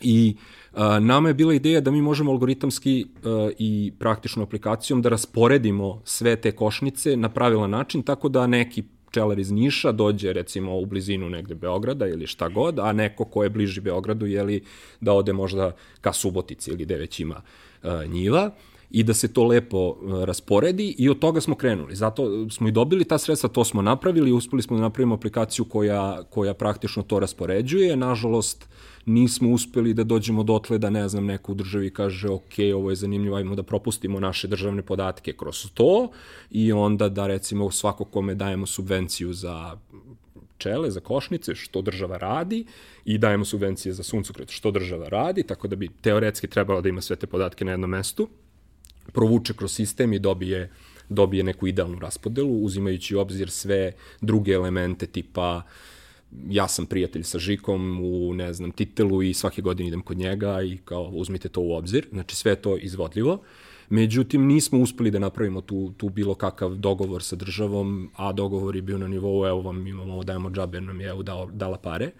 I a, nama je bila ideja da mi možemo algoritamski a, i praktičnom aplikacijom da rasporedimo sve te košnice na pravilan način, tako da neki pčelar iz Niša dođe recimo u blizinu negde Beograda ili šta god, a neko ko je bliži Beogradu, jeli, da ode možda ka Subotici ili gde već ima uh, njiva i da se to lepo uh, rasporedi i od toga smo krenuli. Zato smo i dobili ta sredstva, to smo napravili, uspeli smo da napravimo aplikaciju koja, koja praktično to raspoređuje. Nažalost, nismo uspeli da dođemo dotle da, ne znam, neko u državi kaže, ok, ovo je zanimljivo, ajmo da propustimo naše državne podatke kroz to i onda da, recimo, svako kome dajemo subvenciju za pčele, za košnice, što država radi i dajemo subvencije za suncokret, što država radi, tako da bi teoretski trebalo da ima sve te podatke na jednom mestu, provuče kroz sistem i dobije dobije neku idealnu raspodelu, uzimajući u obzir sve druge elemente tipa ja sam prijatelj sa Žikom u, ne znam, titelu i svake godine idem kod njega i kao uzmite to u obzir. Znači sve to izvodljivo. Međutim, nismo uspeli da napravimo tu, tu bilo kakav dogovor sa državom, a dogovor je bio na nivou, evo vam imamo ovo dajemo džabe, nam je dala, dala pare.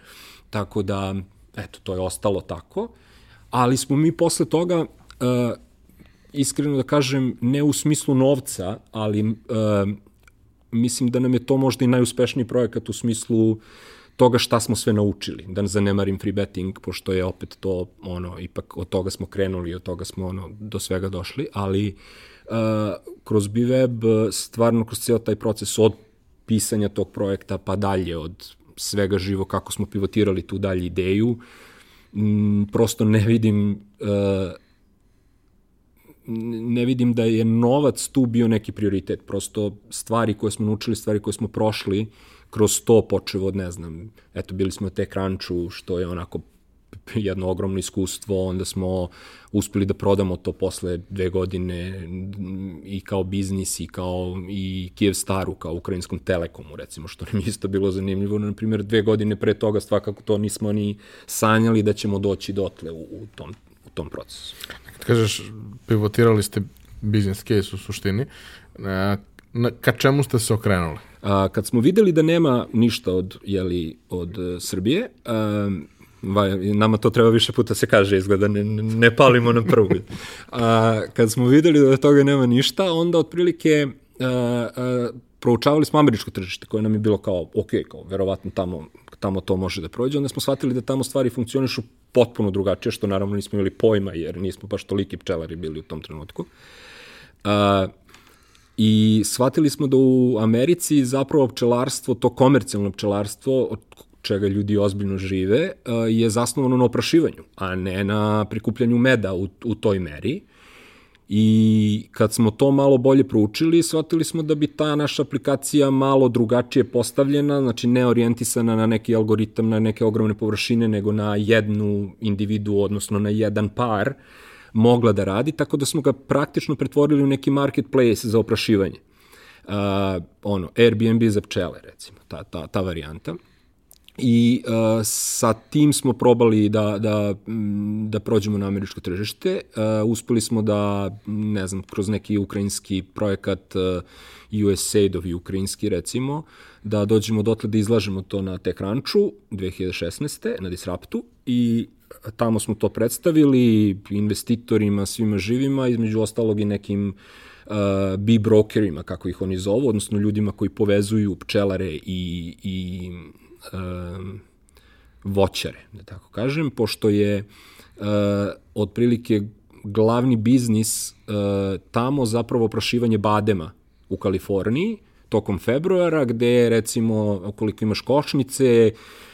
Tako da, eto, to je ostalo tako. Ali smo mi posle toga, uh, iskreno da kažem, ne u smislu novca, ali uh, mislim da nam je to možda i najuspešniji projekat u smislu toga šta smo sve naučili. Da ne zanemarim free betting, pošto je opet to, ono, ipak od toga smo krenuli, od toga smo, ono, do svega došli, ali uh, kroz BWeb, stvarno kroz cijel taj proces od pisanja tog projekta pa dalje, od svega živo kako smo pivotirali tu dalje ideju, m, prosto ne vidim uh, ne vidim da je novac tu bio neki prioritet. Prosto stvari koje smo naučili, stvari koje smo prošli, kroz to počeo od, ne znam, eto, bili smo te Crunchu, što je onako jedno ogromno iskustvo, onda smo uspeli da prodamo to posle dve godine i kao biznis i kao i Staru kao ukrajinskom telekomu recimo, što nam isto bilo zanimljivo. Na primjer, dve godine pre toga svakako to nismo ni sanjali da ćemo doći dotle u, u, tom, tom procesu. Kad kažeš pivotirali ste biznis case u suštini, na, ka čemu ste se okrenuli? A, kad smo videli da nema ništa od, jeli, od uh, Srbije, a, nama to treba više puta se kaže, izgleda, ne, ne palimo na prvu. A, kad smo videli da toga nema ništa, onda otprilike a, a, proučavali smo američko tržište koje nam je bilo kao, ok, kao verovatno tamo, tamo to može da prođe, onda smo shvatili da tamo stvari funkcionišu potpuno drugačije, što naravno nismo imali pojma, jer nismo baš toliki pčelari bili u tom trenutku. Uh, I shvatili smo da u Americi zapravo pčelarstvo, to komercijalno pčelarstvo, od čega ljudi ozbiljno žive, je zasnovano na oprašivanju, a ne na prikupljanju meda u, u toj meri. I kad smo to malo bolje proučili, shvatili smo da bi ta naša aplikacija malo drugačije postavljena, znači ne orijentisana na neki algoritam, na neke ogromne površine, nego na jednu individu, odnosno na jedan par, mogla da radi, tako da smo ga praktično pretvorili u neki marketplace za oprašivanje. Uh, ono, Airbnb za pčele, recimo, ta, ta, ta varijanta i uh, sa tim smo probali da, da, da prođemo na američko tržište. Uh, uspeli smo da, ne znam, kroz neki ukrajinski projekat uh, USAID-ovi ukrajinski recimo, da dođemo dotle da izlažemo to na TechCrunchu 2016. na Disruptu i tamo smo to predstavili investitorima, svima živima, između ostalog i nekim uh, bee brokerima, kako ih oni zovu, odnosno ljudima koji povezuju pčelare i, i um, voćare, da tako kažem, pošto je uh, otprilike glavni biznis uh, tamo zapravo oprašivanje badema u Kaliforniji tokom februara, gde recimo, ukoliko imaš košnice, uh,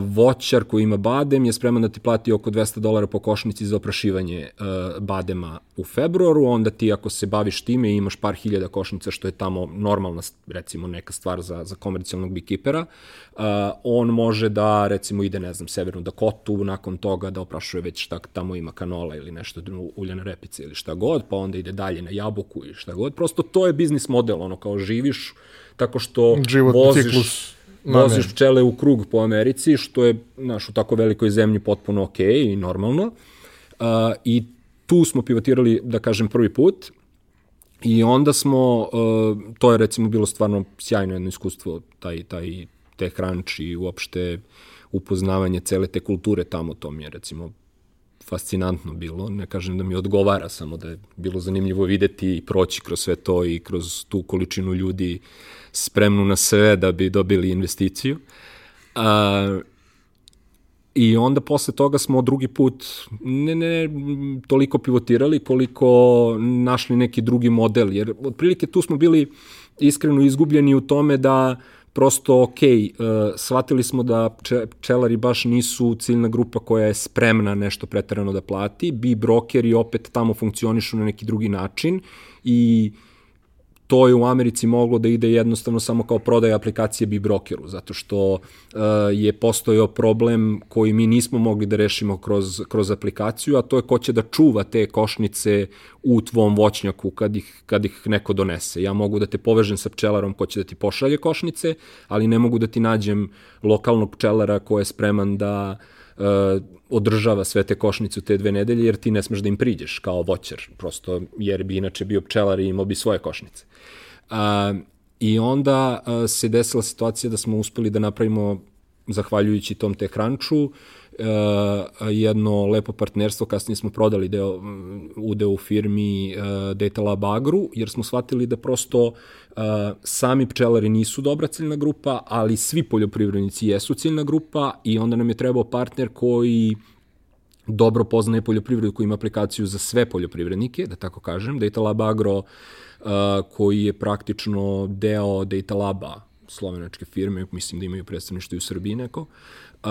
voćar koji ima badem je spreman da ti plati oko 200 dolara po košnici za oprašivanje uh, badema u februaru, onda ti ako se baviš time i imaš par hiljada košnica, što je tamo normalna, recimo, neka stvar za, za komercijalnog beekeepera, uh, on može da, recimo, ide, ne znam, severnu Dakotu, nakon toga da oprašuje već šta tamo ima kanola ili nešto uljene repice ili šta god, pa onda ide dalje na jabuku i šta god. Prosto to je biznis model, ono, kao živiš tako što Životni voziš... ciklus voziš pčele u krug po Americi, što je naš, u tako velikoj zemlji potpuno ok i normalno. Uh, I tu smo pivotirali, da kažem, prvi put. I onda smo, uh, to je recimo bilo stvarno sjajno jedno iskustvo, taj, taj tech ranch i uopšte upoznavanje cele te kulture tamo, to mi je recimo fascinantno bilo. Ne kažem da mi odgovara, samo da je bilo zanimljivo videti i proći kroz sve to i kroz tu količinu ljudi spremnu na sve da bi dobili investiciju. A, I onda posle toga smo drugi put ne, ne toliko pivotirali koliko našli neki drugi model, jer otprilike tu smo bili iskreno izgubljeni u tome da prosto, ok, uh, shvatili smo da pčelari baš nisu ciljna grupa koja je spremna nešto pretarano da plati, bi brokeri opet tamo funkcionišu na neki drugi način i uh, to je u Americi moglo da ide jednostavno samo kao prodaja aplikacije bi brokeru, zato što uh, je postojao problem koji mi nismo mogli da rešimo kroz, kroz aplikaciju, a to je ko će da čuva te košnice u tvom voćnjaku kad ih, kad ih neko donese. Ja mogu da te povežem sa pčelarom ko će da ti pošalje košnice, ali ne mogu da ti nađem lokalnog pčelara ko je spreman da održava sve te košnice te dve nedelje, jer ti ne smeš da im priđeš kao voćar, prosto jer bi inače bio pčelar i imao bi svoje košnice. A, I onda a, se desila situacija da smo uspeli da napravimo, zahvaljujući tom teh ranču, jedno lepo partnerstvo, kasnije smo prodali deo, udeo u firmi Data Lab Agru, jer smo shvatili da prosto sami pčelari nisu dobra ciljna grupa, ali svi poljoprivrednici jesu ciljna grupa i onda nam je trebao partner koji dobro poznaje poljoprivredu, koji ima aplikaciju za sve poljoprivrednike, da tako kažem. Data Lab Agro koji je praktično deo Data Laba, slovenačke firme, mislim da imaju predstavništvo i u Srbiji neko. Uh,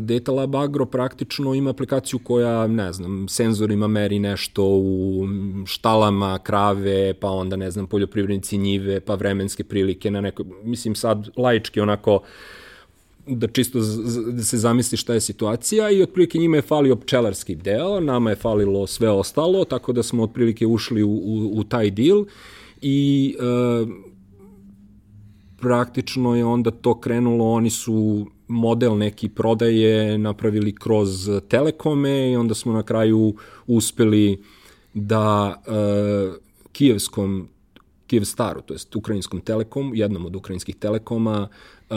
Data Lab Agro praktično ima aplikaciju koja, ne znam, senzorima meri nešto u štalama, krave, pa onda, ne znam, poljoprivrednici njive, pa vremenske prilike na neko, mislim sad laički onako uh, da čisto da se zamisli šta je situacija i otprilike njima je falio pčelarski deo, nama je falilo sve ostalo, tako da smo otprilike ušli u, u, u taj deal i e, praktično je onda to krenulo, oni su model neki prodaje napravili kroz telekome i onda smo na kraju uspeli da e, kijevskom Kijevstaru, to jest ukrajinskom telekom, jednom od ukrajinskih telekoma, e,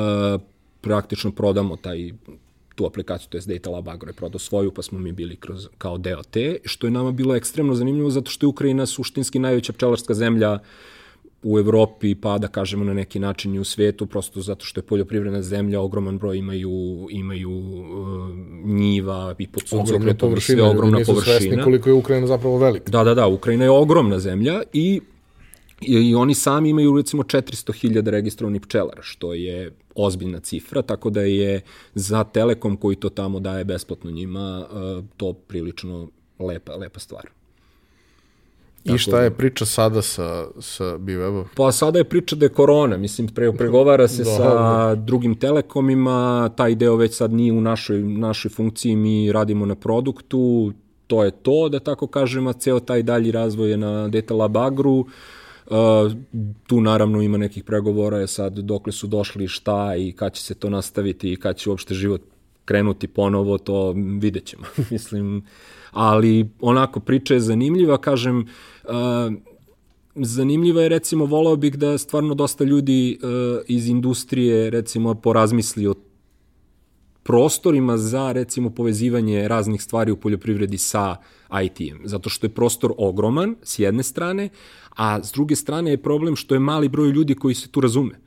praktično prodamo taj tu aplikaciju, to je Data Lab Agro je prodao svoju, pa smo mi bili kroz, kao deo te, što je nama bilo ekstremno zanimljivo, zato što je Ukrajina suštinski najveća pčelarska zemlja u Evropi, pa da kažemo na neki način i u svetu, prosto zato što je poljoprivredna zemlja, ogroman broj imaju, imaju uh, njiva i pod suncokretom i sve ogromna nisu površina. svesni koliko je Ukrajina zapravo velika. Da, da, da, Ukrajina je ogromna zemlja i I, I oni sami imaju recimo 400.000 registrovanih pčelara, što je ozbiljna cifra, tako da je za Telekom koji to tamo daje besplatno njima, uh, to prilično lepa, lepa stvar. I šta je priča sada sa, sa Bivebom? Pa sada je priča da je korona, mislim, pre, pregovara se sa drugim telekomima, taj deo već sad nije u našoj, našoj funkciji, mi radimo na produktu, to je to, da tako kažem, a ceo taj dalji razvoj je na Data Lab Agru, Uh, tu naravno ima nekih pregovora je sad dokle su došli šta i kad će se to nastaviti i kad će uopšte život krenuti ponovo, to vidjet ćemo. Mislim, ali onako priča je zanimljiva, kažem, uh, zanimljiva je recimo, volao bih da stvarno dosta ljudi uh, iz industrije recimo porazmisli o prostorima za recimo povezivanje raznih stvari u poljoprivredi sa IT-em, zato što je prostor ogroman s jedne strane, a s druge strane je problem što je mali broj ljudi koji se tu razume.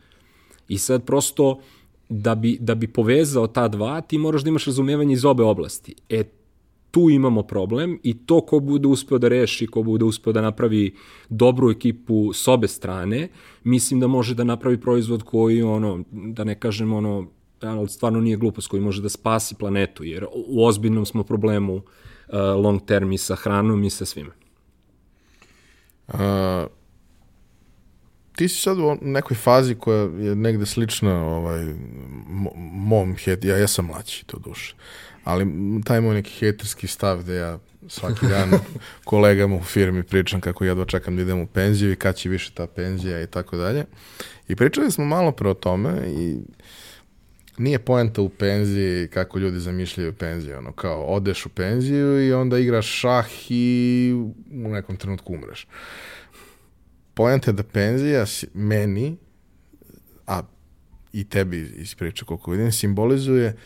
I sad prosto da bi, da bi povezao ta dva, ti moraš da imaš razumevanje iz obe oblasti. E, tu imamo problem i to ko bude uspeo da reši, ko bude uspeo da napravi dobru ekipu s obe strane, mislim da može da napravi proizvod koji, ono, da ne kažem, ono, ali stvarno nije glupost koji može da spasi planetu, jer u ozbiljnom smo problemu uh, long term i sa hranom i sa svime. Uh, ti si sad u nekoj fazi koja je negde slična ovaj, mom het, ja, ja sam mlađi, to duše. Ali taj moj neki heterski stav da ja svaki dan kolegama u firmi pričam kako jedva čekam da idem u penziju i kad će više ta penzija i tako dalje. I pričali smo malo pre o tome i nije poenta u penziji kako ljudi zamišljaju penziju, ono kao odeš u penziju i onda igraš šah i u nekom trenutku umreš. Poenta je da penzija meni, a i tebi ispriča koliko vidim, simbolizuje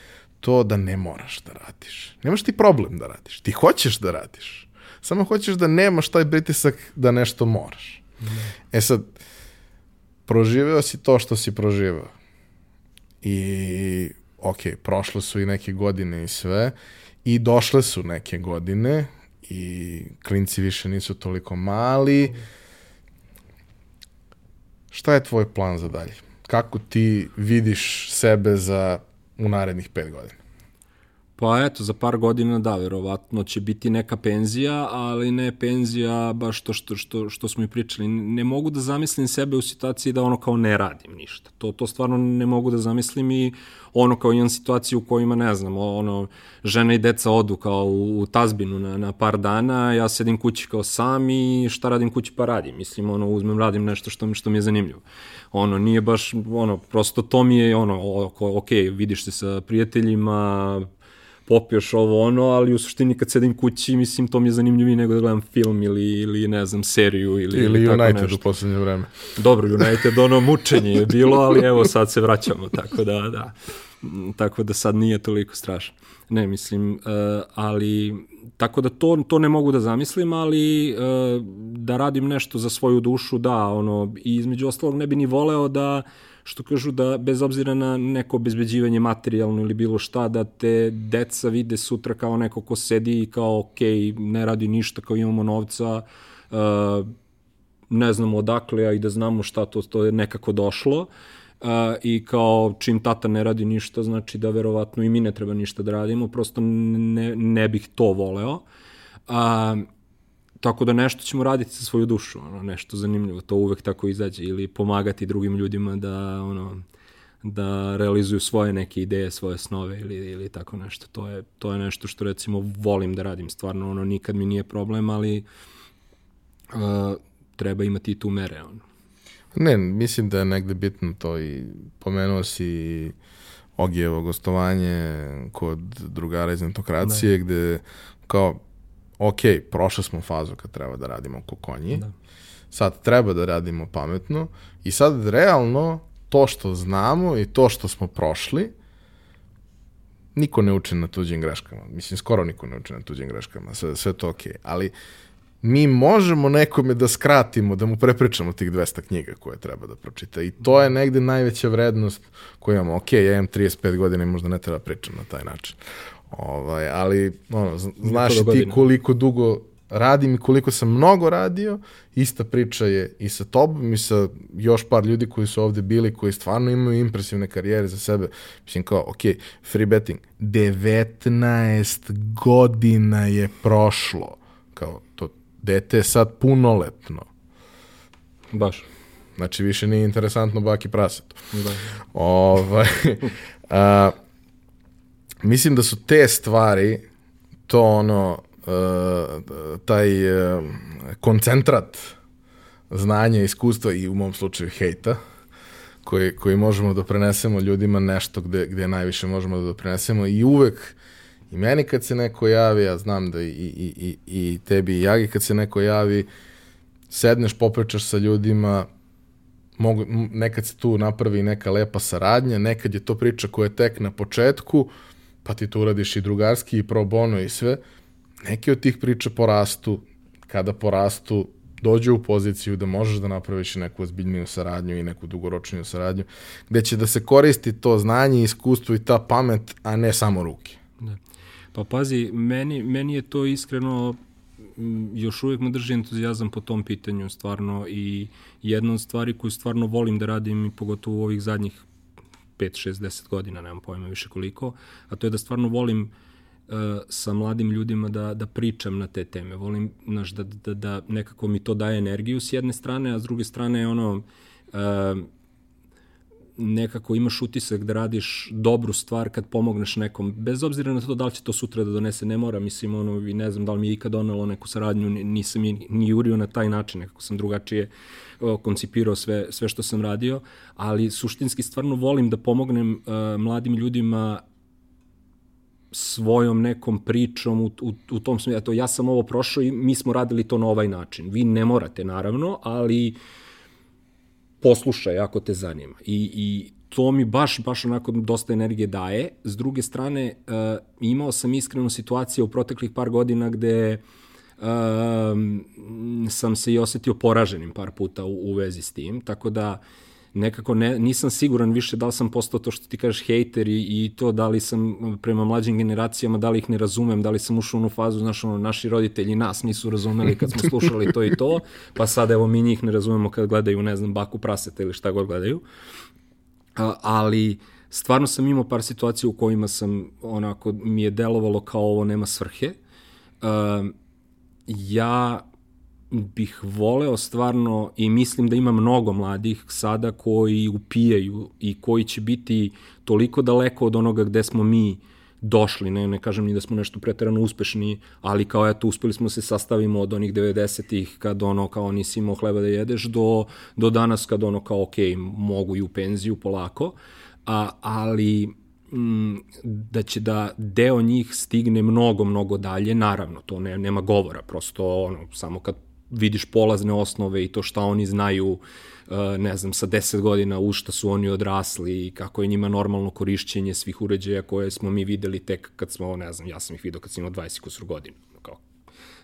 to da ne moraš da radiš. Nemaš ti problem da radiš. Ti hoćeš da radiš. Samo hoćeš da nemaš taj pritisak da nešto moraš. Mm. E sad, proživeo si to što si proživeo I, ok, prošle su i neke godine i sve, i došle su neke godine, i klinci više nisu toliko mali. Šta je tvoj plan za dalje? Kako ti vidiš sebe za u narednih pet godina? Pa eto, za par godina da, verovatno će biti neka penzija, ali ne penzija baš to što, što, što smo i pričali. Ne mogu da zamislim sebe u situaciji da ono kao ne radim ništa. To, to stvarno ne mogu da zamislim i ono kao imam situaciju u kojima, ne znam, ono, žena i deca odu kao u, u tazbinu na, na par dana, ja sedim kući kao sam i šta radim kući pa radim. Mislim, ono, uzmem, radim nešto što, što mi je zanimljivo. Ono, nije baš, ono, prosto to mi je, ono, ok, vidiš se sa prijateljima, popiješ ovo ono, ali u suštini kad sedim kući, mislim, to mi je zanimljivije nego da gledam film ili, ili ne znam, seriju ili, ili, ili tako United nešto. u poslednje vreme. Dobro, United, ono mučenje je bilo, ali evo sad se vraćamo, tako da, da. Tako da sad nije toliko strašno. Ne, mislim, uh, ali tako da to, to ne mogu da zamislim, ali uh, da radim nešto za svoju dušu, da, ono, i između ostalog ne bi ni voleo da uh, što kažu da bez obzira na neko obezbeđivanje materijalno ili bilo šta, da te deca vide sutra kao neko ko sedi i kao ok, ne radi ništa, kao imamo novca, uh, ne znamo odakle, a i da znamo šta to, to je nekako došlo. Uh, i kao čim tata ne radi ništa, znači da verovatno i mi ne treba ništa da radimo, prosto ne, ne bih to voleo. Uh, Tako da nešto ćemo raditi sa svoju dušu, ono, nešto zanimljivo, to uvek tako izađe, ili pomagati drugim ljudima da, ono, da realizuju svoje neke ideje, svoje snove ili, ili tako nešto. To je, to je nešto što recimo volim da radim, stvarno ono nikad mi nije problem, ali uh, treba imati i tu mere. Ono. Ne, mislim da je negde bitno to i pomenuo si Ogijevo gostovanje kod drugara iz netokracije, da. gde kao ok, prošli smo fazu kad treba da radimo oko konji, da. sad treba da radimo pametno i sad realno to što znamo i to što smo prošli, niko ne uči na tuđim greškama. Mislim, skoro niko ne uči na tuđim greškama, sve, sve to ok. Ali mi možemo nekome da skratimo, da mu prepričamo tih 200 knjiga koje treba da pročita. I to je negde najveća vrednost koju imamo. Ok, ja imam 35 godina i možda ne treba da pričam na taj način. Ovaj, ali, ono, znaš ti koliko dugo radim i koliko sam mnogo radio, ista priča je i sa tobom i sa još par ljudi koji su ovde bili, koji stvarno imaju impresivne karijere za sebe. Mislim kao, ok, free betting, 19 godina je prošlo. Kao, to dete je sad punoletno. Baš. Znači, više nije interesantno baki prasetu. Da. Ovaj, a, mislim da su te stvari to ono uh, taj uh, koncentrat znanja, iskustva i u mom slučaju hejta, koji, koji možemo da prenesemo ljudima nešto gde, gde najviše možemo da doprinesemo i uvek i meni kad se neko javi, ja znam da i, i, i, i tebi i Jagi kad se neko javi, sedneš, popričaš sa ljudima, mogu, nekad se tu napravi neka lepa saradnja, nekad je to priča koja je tek na početku, pa ti to uradiš i drugarski i pro bono i sve, neke od tih priča porastu, kada porastu, dođe u poziciju da možeš da napraviš neku ozbiljniju saradnju i neku dugoročniju saradnju, gde će da se koristi to znanje, iskustvo i ta pamet, a ne samo ruke. Da. Pa pazi, meni, meni je to iskreno još uvijek me drži entuzijazam po tom pitanju stvarno i jedna od stvari koju stvarno volim da radim i pogotovo u ovih zadnjih 5, 6, 10 godina, nemam pojma više koliko, a to je da stvarno volim uh, sa mladim ljudima da, da pričam na te teme. Volim znaš, da, da, da nekako mi to daje energiju s jedne strane, a s druge strane ono, uh, nekako imaš utisak da radiš dobru stvar kad pomogneš nekom, bez obzira na to da li će to sutra da donese, ne mora, mislim, ono, i ne znam da li mi je ikad donalo neku saradnju, nisam je ni jurio na taj način, nekako sam drugačije koncipirao sve, sve što sam radio, ali suštinski stvarno volim da pomognem uh, mladim ljudima svojom nekom pričom u, u, u tom smislu, eto, ja sam ovo prošao i mi smo radili to na ovaj način. Vi ne morate, naravno, ali poslušaj ako te zanima. I, i to mi baš, baš onako dosta energije daje. S druge strane, uh, imao sam iskrenu situaciju u proteklih par godina gde uh, sam se i osetio poraženim par puta u, u vezi s tim, tako da uh, nekako ne, nisam siguran više da li sam postao to što ti kažeš hejter i, i to da li sam prema mlađim generacijama, da li ih ne razumem, da li sam ušao u onu fazu, znaš, ono, naši roditelji nas nisu razumeli kad smo slušali to i to, pa sad evo mi njih ne razumemo kad gledaju, ne znam, baku praseta ili šta god gledaju. A, ali stvarno sam imao par situacija u kojima sam, onako, mi je delovalo kao ovo nema svrhe. A, ja bih voleo stvarno i mislim da ima mnogo mladih sada koji upijaju i koji će biti toliko daleko od onoga gde smo mi došli, ne, ne kažem ni da smo nešto preterano uspešni, ali kao eto uspeli smo da se sastavimo od onih 90-ih kad ono kao nisi imao hleba da jedeš do, do danas kad ono kao ok, mogu i u penziju polako, a, ali mm, da će da deo njih stigne mnogo, mnogo dalje, naravno, to ne, nema govora, prosto ono, samo kad vidiš polazne osnove i to šta oni znaju, uh, ne znam, sa 10 godina u šta su oni odrasli i kako je njima normalno korišćenje svih uređaja koje smo mi videli tek kad smo, ne znam, ja sam ih vidio kad sam imao 20 kusur godina. Kao,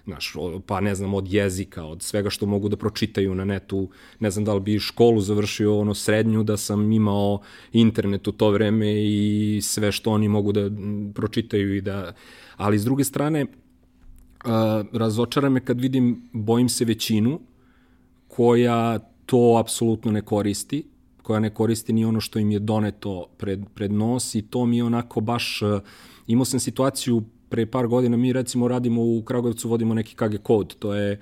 znaš, pa ne znam, od jezika, od svega što mogu da pročitaju na netu, ne znam da li bi školu završio ono srednju, da sam imao internet u to vreme i sve što oni mogu da pročitaju i da... Ali s druge strane, razočara me kad vidim, bojim se većinu, koja to apsolutno ne koristi, koja ne koristi ni ono što im je doneto pred, pred nos i to mi je onako baš, imao sam situaciju pre par godina, mi recimo radimo u Kragujevcu, vodimo neki KG kod, to je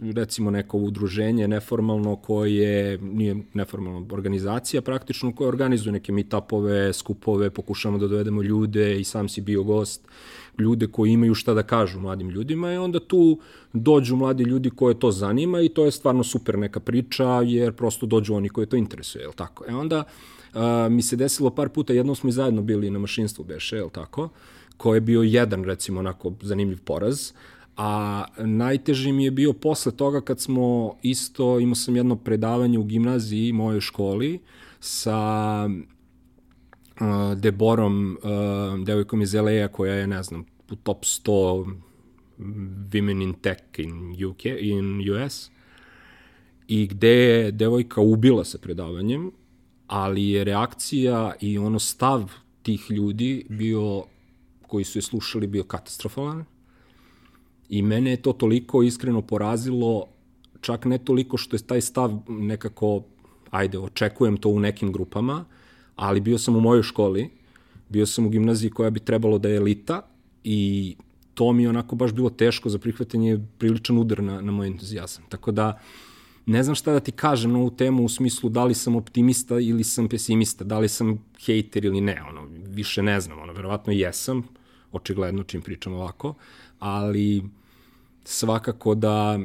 recimo neko udruženje neformalno koje nije neformalna organizacija praktično koje organizuje neke meetupove, skupove, pokušamo da dovedemo ljude i sam si bio gost ljude koji imaju šta da kažu mladim ljudima i onda tu dođu mladi ljudi koje to zanima i to je stvarno super neka priča jer prosto dođu oni koje to interesuje, je li tako? E onda uh, mi se desilo par puta, jednom smo i zajedno bili na mašinstvu beše, je li tako? Ko je bio jedan, recimo, onako zanimljiv poraz, a najteži mi je bio posle toga kad smo isto, imao sam jedno predavanje u gimnaziji, mojoj školi, sa uh, Deborom, uh, devojkom iz LA-a koja je, ne znam, u top 100 Women in Tech in UK, in US, i gde je devojka ubila sa predavanjem, ali je reakcija i ono stav tih ljudi bio, koji su je slušali, bio katastrofalan. I mene je to toliko iskreno porazilo, čak ne toliko što je taj stav nekako, ajde, očekujem to u nekim grupama, ali bio sam u mojoj školi, bio sam u gimnaziji koja bi trebalo da je elita i to mi je onako baš bilo teško za prihvatanje, priličan udar na, na moj entuzijazam. Tako da, ne znam šta da ti kažem na ovu temu u smislu da li sam optimista ili sam pesimista, da li sam hejter ili ne, ono, više ne znam, ono, verovatno jesam, očigledno čim pričam ovako, ali svakako da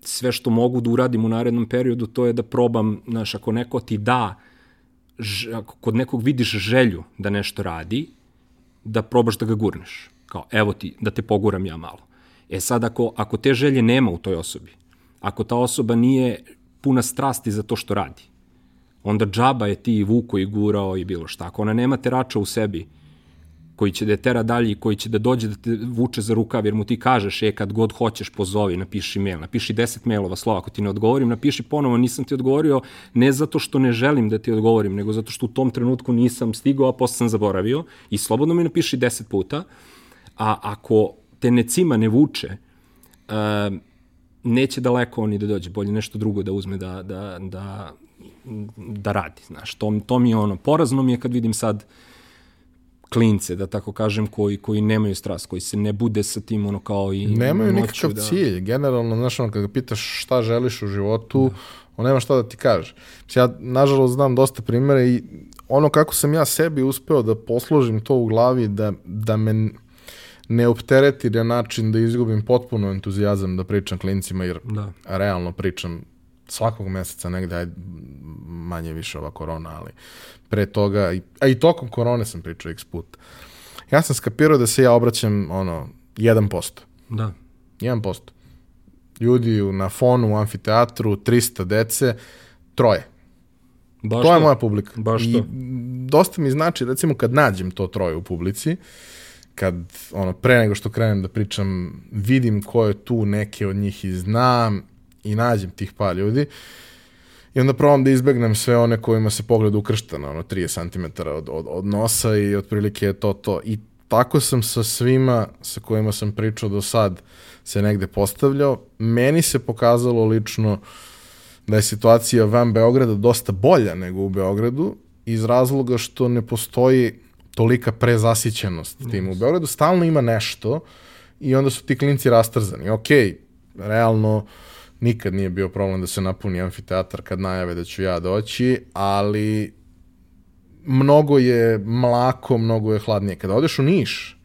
sve što mogu da uradim u narednom periodu, to je da probam, znaš, ako neko ti da, ako kod nekog vidiš želju da nešto radi, da probaš da ga gurneš. Kao, evo ti, da te poguram ja malo. E sad, ako, ako te želje nema u toj osobi, ako ta osoba nije puna strasti za to što radi, onda džaba je ti vuko i gurao i bilo šta. Ako ona nema terača u sebi, koji će da je tera dalje i koji će da dođe da te vuče za rukav, jer mu ti kažeš, e, kad god hoćeš, pozovi, napiši mail, napiši 10 mailova slova, ako ti ne odgovorim, napiši ponovo, nisam ti odgovorio, ne zato što ne želim da ti odgovorim, nego zato što u tom trenutku nisam stigao, a posle sam zaboravio, i slobodno mi napiši 10 puta, a ako te necima ne vuče, uh, neće daleko ni da dođe, bolje nešto drugo da uzme da, da, da, da radi, znaš, to, to mi je ono, porazno mi je kad vidim sad klince, da tako kažem, koji, koji nemaju strast, koji se ne bude sa tim ono kao i Nemaju nikakav da... cilj, generalno, znaš, ono, kada pitaš šta želiš u životu, da. on nema šta da ti kaže. Ja, nažalost, znam dosta primjera i ono kako sam ja sebi uspeo da posložim to u glavi, da, da me ne optereti na način da izgubim potpuno entuzijazam da pričam klincima, jer da. realno pričam svakog meseca negde, aj, manje više ova korona, ali pre toga, a i tokom korone sam pričao x put. Ja sam skapirao da se ja obraćam, ono, 1%. Da. 1%. Ljudi na fonu, u amfiteatru, 300 dece, troje. Baš to, to je moja publika. Baš I to. dosta mi znači, recimo, kad nađem to troje u publici, kad ono pre nego što krenem da pričam vidim ko je tu neke od njih i znam i nađem tih par ljudi i onda probam da izbegnem sve one kojima se pogled ukršta na ono 30 cm od, od, od nosa i otprilike je to to i tako sam sa svima sa kojima sam pričao do sad se negde postavljao meni se pokazalo lično da je situacija van Beograda dosta bolja nego u Beogradu iz razloga što ne postoji tolika prezasićenost yes. tim u Beogradu, stalno ima nešto i onda su ti klinci rastrzani. Ok, realno nikad nije bio problem da se napuni amfiteatar kad najave da ću ja doći, ali mnogo je mlako, mnogo je hladnije. Kada odeš u Niš,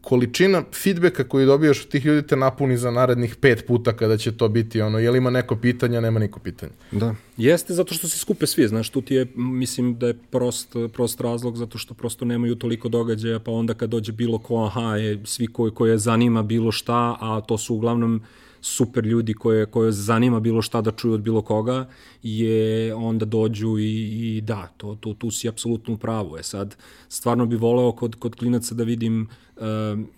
količina feedbacka koju dobijaš od tih ljudi te napuni za narednih pet puta kada će to biti ono, je li ima neko pitanja, nema niko pitanja. Da. Jeste zato što se skupe svi, znaš, tu ti je, mislim da je prost, prost razlog zato što prosto nemaju toliko događaja, pa onda kad dođe bilo ko, aha, je, svi koji, koje zanima bilo šta, a to su uglavnom super ljudi koje, koje zanima bilo šta da čuju od bilo koga, je onda dođu i, i da, to, to, tu si apsolutno u pravu. E sad, stvarno bi voleo kod, kod klinaca da vidim, uh,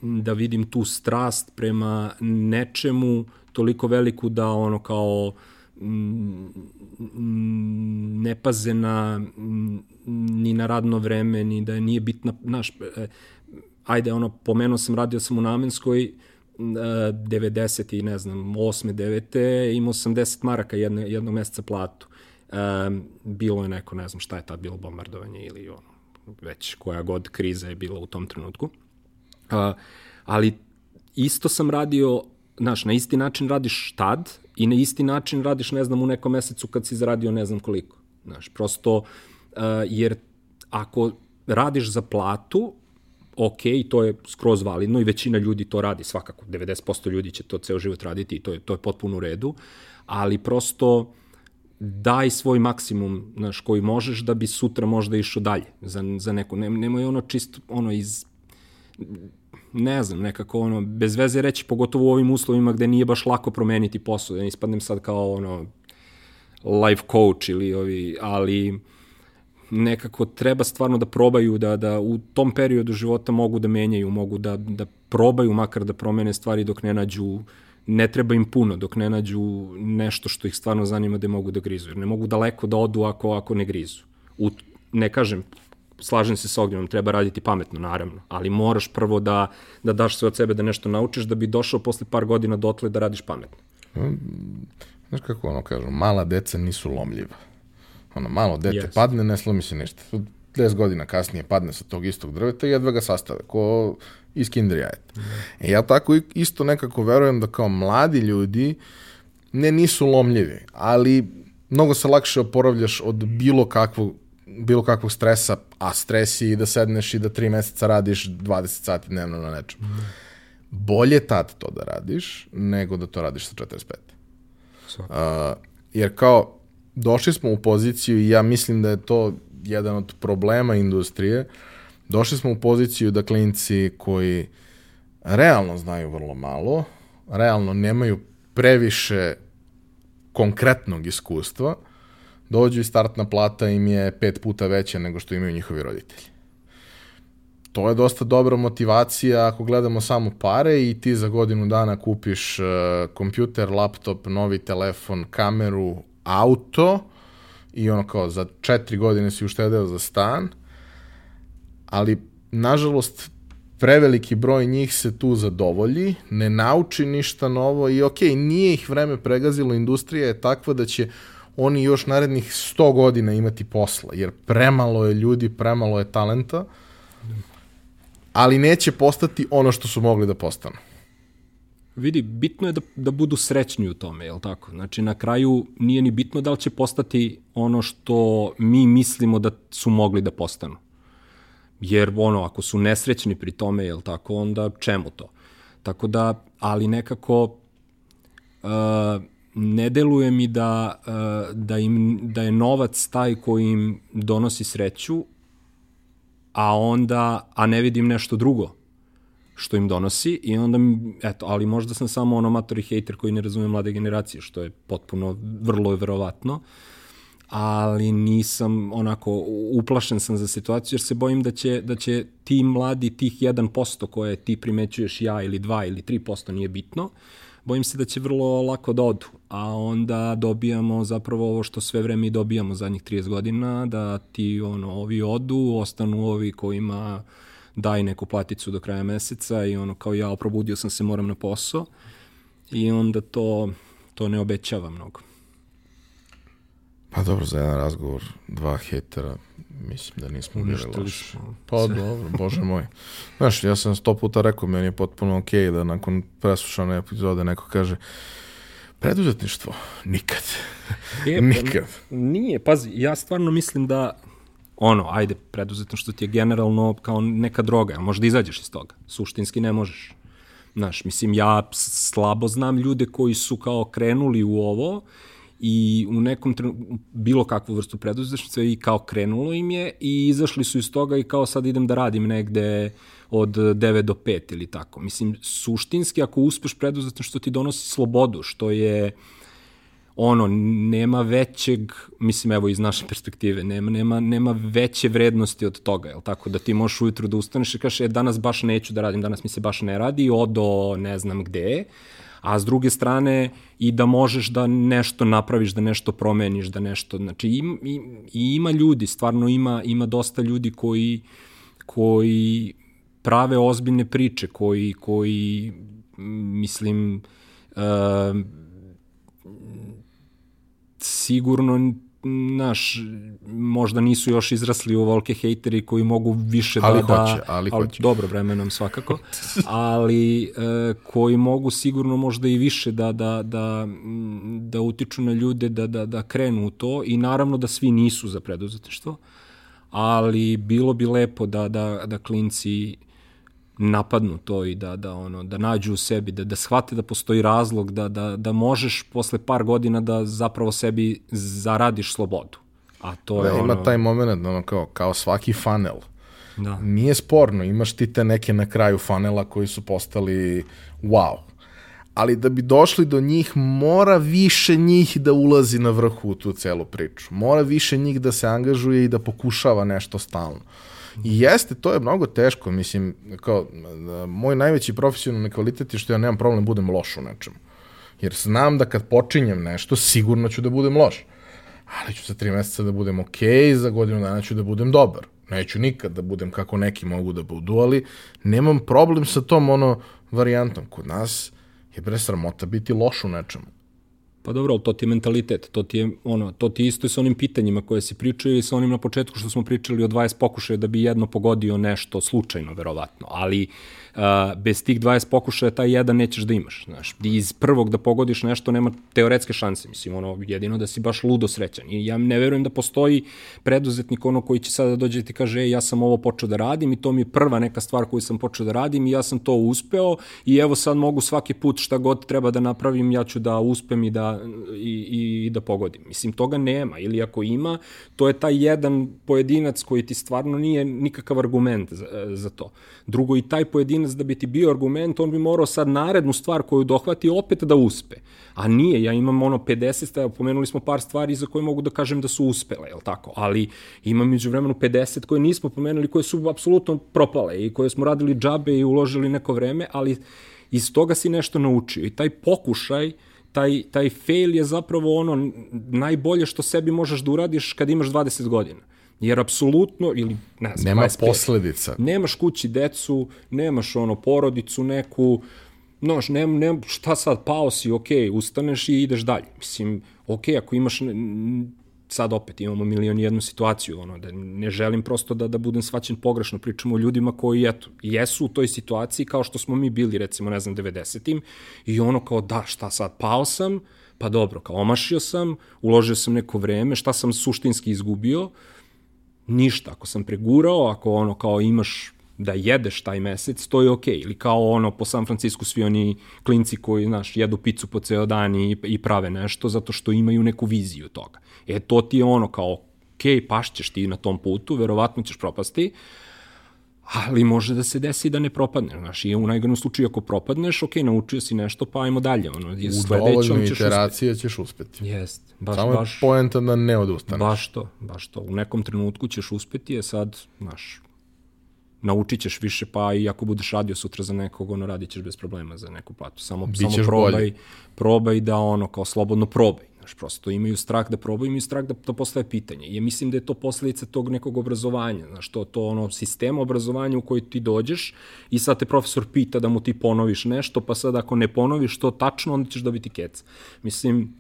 da vidim tu strast prema nečemu toliko veliku da ono kao mm, ne paze na ni na radno vreme, ni da nije bitna, naš, e, ajde, ono, pomenuo sam, radio sam u Namenskoj, 90 i ne znam, 8. 9. imao sam 10 maraka jedne, jednog meseca platu. Um, bilo je neko, ne znam šta je tad bilo bombardovanje ili ono, već koja god kriza je bila u tom trenutku. Uh, ali isto sam radio, znaš, na isti način radiš tad i na isti način radiš, ne znam, u nekom mesecu kad si zaradio ne znam koliko. Znaš, prosto, uh, jer ako radiš za platu, ok, to je skroz validno i većina ljudi to radi svakako, 90% ljudi će to ceo život raditi i to je, to je potpuno u redu, ali prosto daj svoj maksimum znaš, koji možeš da bi sutra možda išao dalje za, za neku, ne, nemoj ono čisto ono iz ne znam, nekako ono, bez veze reći, pogotovo u ovim uslovima gde nije baš lako promeniti posao, da ne ispadnem sad kao ono, life coach ili ovi, ali nekako treba stvarno da probaju, da, da u tom periodu života mogu da menjaju, mogu da, da probaju makar da promene stvari dok ne nađu ne treba im puno dok ne nađu nešto što ih stvarno zanima da mogu da grizu. Jer ne mogu daleko da odu ako, ako ne grizu. U, ne kažem, slažem se sa ognjenom, treba raditi pametno, naravno, ali moraš prvo da, da daš sve od sebe da nešto naučiš da bi došao posle par godina dotle da radiš pametno. Znaš kako ono kažu, mala deca nisu lomljiva. Ono, malo dete yes. padne, ne slomi se ništa. 10 godina kasnije padne sa tog istog drveta i jedva ga sastave, ko iz kinder jajeta. Mm. E, ja tako isto nekako verujem da kao mladi ljudi ne nisu lomljivi, ali mnogo se lakše oporavljaš od bilo kakvog bilo kakvog stresa, a stres je i da sedneš i da tri meseca radiš 20 sati dnevno na nečem. Mm. Bolje tad to da radiš, nego da to radiš sa 45. Uh, jer kao, došli smo u poziciju i ja mislim da je to jedan od problema industrije, došli smo u poziciju da klinci koji realno znaju vrlo malo, realno nemaju previše konkretnog iskustva, dođu i startna plata im je pet puta veća nego što imaju njihovi roditelji. To je dosta dobra motivacija ako gledamo samo pare i ti za godinu dana kupiš uh, kompjuter, laptop, novi telefon, kameru, auto i ono kao za četiri godine si uštedeo za stan, ali nažalost preveliki broj njih se tu zadovolji, ne nauči ništa novo i ok, nije ih vreme pregazilo, industrija je takva da će oni još narednih 100 godina imati posla, jer premalo je ljudi, premalo je talenta, ali neće postati ono što su mogli da postanu. Vidi, bitno je da, da budu srećni u tome, je li tako? Znači, na kraju nije ni bitno da li će postati ono što mi mislimo da su mogli da postanu. Jer, ono, ako su nesrećni pri tome, je li tako, onda čemu to? Tako da, ali nekako, uh, ne deluje mi da, uh, da, im, da je novac taj koji im donosi sreću, a onda, a ne vidim nešto drugo što im donosi i onda, eto, ali možda sam samo ono amator i hejter koji ne razume mlade generacije, što je potpuno vrlo verovatno, ali nisam onako, uplašen sam za situaciju jer se bojim da će, da će ti mladi, tih 1% koje ti primećuješ ja ili 2 ili 3% nije bitno, bojim se da će vrlo lako da odu, a onda dobijamo zapravo ovo što sve vreme i dobijamo zadnjih 30 godina, da ti ono, ovi odu, ostanu ovi kojima daj neku platicu do kraja meseca i ono kao ja probudio sam se, moram na posao i onda to, to ne obećava mnogo. Pa dobro, za jedan razgovor, dva hetera, mislim da nismo bili loši. Pa dobro, bože moj. Znaš, ja sam sto puta rekao, meni je potpuno okej okay da nakon preslušane epizode neko kaže preduzetništvo, nikad. Je, nikad. Nije, pazi, ja stvarno mislim da ono, ajde, preduzetništvo ti je generalno kao neka droga, možda izađeš iz toga, suštinski ne možeš. Znaš, mislim, ja slabo znam ljude koji su kao krenuli u ovo i u nekom trenutku, bilo kakvu vrstu preduzetništva i kao krenulo im je i izašli su iz toga i kao sad idem da radim negde od 9 do 5 ili tako. Mislim, suštinski, ako uspeš preduzetništvo ti donosi slobodu, što je ono, nema većeg, mislim, evo iz naše perspektive, nema, nema, nema veće vrednosti od toga, jel tako, da ti možeš ujutru da ustaneš i kažeš, e, danas baš neću da radim, danas mi se baš ne radi, odo ne znam gde, a s druge strane i da možeš da nešto napraviš, da nešto promeniš, da nešto, znači i, i, i ima ljudi, stvarno ima, ima dosta ljudi koji, koji prave ozbiljne priče, koji, koji mislim, uh, sigurno naš, možda nisu još izrasli u volke hejteri koji mogu više ali da... Hoće, da, ali, ali hoće. Dobro, vremenom svakako. ali e, koji mogu sigurno možda i više da, da, da, da utiču na ljude da, da, da krenu u to i naravno da svi nisu za preduzetništvo, ali bilo bi lepo da, da, da klinci napadnu to i da, da, ono, da nađu u sebi, da, da shvate da postoji razlog, da, da, da možeš posle par godina da zapravo sebi zaradiš slobodu. A to da, je ima ono... taj moment, ono, kao, kao svaki funnel. Da. Nije sporno, imaš ti te neke na kraju fanela koji su postali wow. ali da bi došli do njih mora više njih da ulazi na vrhu u tu celu priču. Mora više njih da se angažuje i da pokušava nešto stalno. I jeste, to je mnogo teško, mislim, kao, moj najveći profesionalni kvalitet je što ja nemam problem da budem loš u nečemu. Jer znam da kad počinjem nešto, sigurno ću da budem loš. Ali ću za tri meseca da budem okej, okay, za godinu dana ću da budem dobar. Neću nikad da budem kako neki mogu da budu, ali nemam problem sa tom ono varijantom. Kod nas je bre sramota biti loš u nečemu. Pa dobro, ali to ti je mentalitet, to ti je, ono, to ti isto sa onim pitanjima koje si pričao i sa onim na početku što smo pričali o 20 pokušaja da bi jedno pogodio nešto slučajno, verovatno. Ali uh, bez tih 20 pokušaja taj jedan nećeš da imaš. Znaš, iz prvog da pogodiš nešto nema teoretske šanse, mislim, ono, jedino da si baš ludo srećan. I ja ne verujem da postoji preduzetnik ono koji će sada da dođe i ti kaže, ej, ja sam ovo počeo da radim i to mi je prva neka stvar koju sam počeo da radim i ja sam to uspeo i evo sad mogu svaki put šta god treba da napravim, ja ću da uspem i da, i, i, i da pogodim. Mislim, toga nema. Ili ako ima, to je taj jedan pojedinac koji ti stvarno nije nikakav argument za, za to. Drugo, i taj pojedinac da bi ti bio argument, on bi morao sad narednu stvar koju dohvati opet da uspe. A nije, ja imam ono 50, stavio, pomenuli smo par stvari za koje mogu da kažem da su uspele, je tako? Ali imam među vremenu 50 koje nismo pomenuli, koje su apsolutno propale i koje smo radili džabe i uložili neko vreme, ali iz toga si nešto naučio. I taj pokušaj, taj, taj fail je zapravo ono najbolje što sebi možeš da uradiš kad imaš 20 godina. Jer apsolutno, ili ne znam, Nema 25, posledica. Nemaš kući decu, nemaš ono porodicu neku, Noš, ne, ne, šta sad, pao si, ok, ustaneš i ideš dalje. Mislim, ok, ako imaš, sad opet imamo milion jednu situaciju, ono, da ne želim prosto da, da budem svaćen pogrešno, pričamo o ljudima koji, eto, jesu u toj situaciji kao što smo mi bili, recimo, ne znam, 90-im, i ono kao, da, šta sad, pao sam, pa dobro, kao omašio sam, uložio sam neko vreme, šta sam suštinski izgubio, ništa. Ako sam pregurao, ako ono kao imaš da jedeš taj mesec, to je okej. Okay. Ili kao ono po San Francisku svi oni klinci koji, znaš, jedu picu po ceo dan i, i prave nešto zato što imaju neku viziju toga. E, to ti je ono kao, okej, okay, pašćeš ti na tom putu, verovatno ćeš propasti, ali može da se desi da ne propadneš, znaš, i u najgornom slučaju ako propadneš, ok, naučio si nešto, pa ajmo dalje, ono, u dovoljno iteracije ćeš uspeti. Jest, baš, Samo baš, poenta da ne odustaneš. Baš to, baš to, u nekom trenutku ćeš uspeti, je sad, znaš, naučit ćeš više, pa i ako budeš radio sutra za nekog, ono, radit ćeš bez problema za neku platu. Samo, Bićeš samo probaj, bolji. probaj da, ono, kao slobodno probaj. Znaš, prosto imaju strah da probaju, imaju strah da to postaje pitanje. Ja mislim da je to posledica tog nekog obrazovanja, znaš, to, to ono sistema obrazovanja u koji ti dođeš i sad te profesor pita da mu ti ponoviš nešto, pa sad ako ne ponoviš to tačno, onda ćeš dobiti kec. Mislim,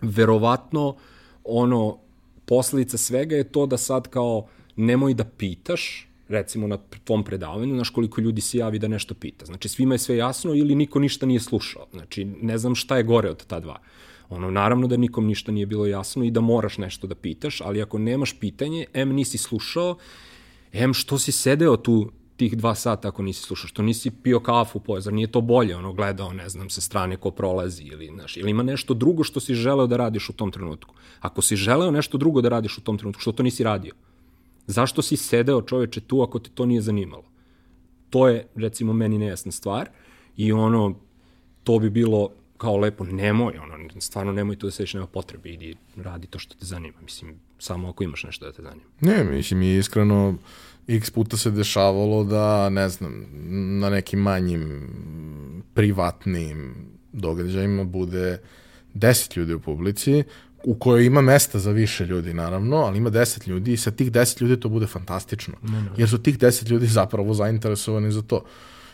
verovatno, ono, posledica svega je to da sad kao nemoj da pitaš, recimo na tvom predavanju, znaš koliko ljudi se javi da nešto pita. Znači, svima je sve jasno ili niko ništa nije slušao. Znači, ne znam šta je gore od ta dva. Ono, naravno da nikom ništa nije bilo jasno i da moraš nešto da pitaš, ali ako nemaš pitanje, em nisi slušao, em što si sedeo tu tih dva sata ako nisi slušao, što nisi pio kafu po, zar nije to bolje, ono, gledao, ne znam, sa strane ko prolazi ili, znaš, ili ima nešto drugo što si želeo da radiš u tom trenutku. Ako si želeo nešto drugo da radiš u tom trenutku, što to nisi radio? Zašto si sedeo čoveče tu ako te to nije zanimalo? To je, recimo, meni nejasna stvar i ono, to bi bilo kao lepo, nemoj, ono, stvarno nemoj tu da sediš, nema potrebe, idi, radi to što te zanima, mislim, samo ako imaš nešto da te zanima. Ne, mislim, iskreno, x puta se dešavalo da, ne znam, na nekim manjim privatnim događajima bude 10 ljudi u publici, u kojoj ima mesta za više ljudi, naravno, ali ima 10 ljudi i sa tih 10 ljudi to bude fantastično. Ne, ne. Jer su tih 10 ljudi zapravo zainteresovani za to.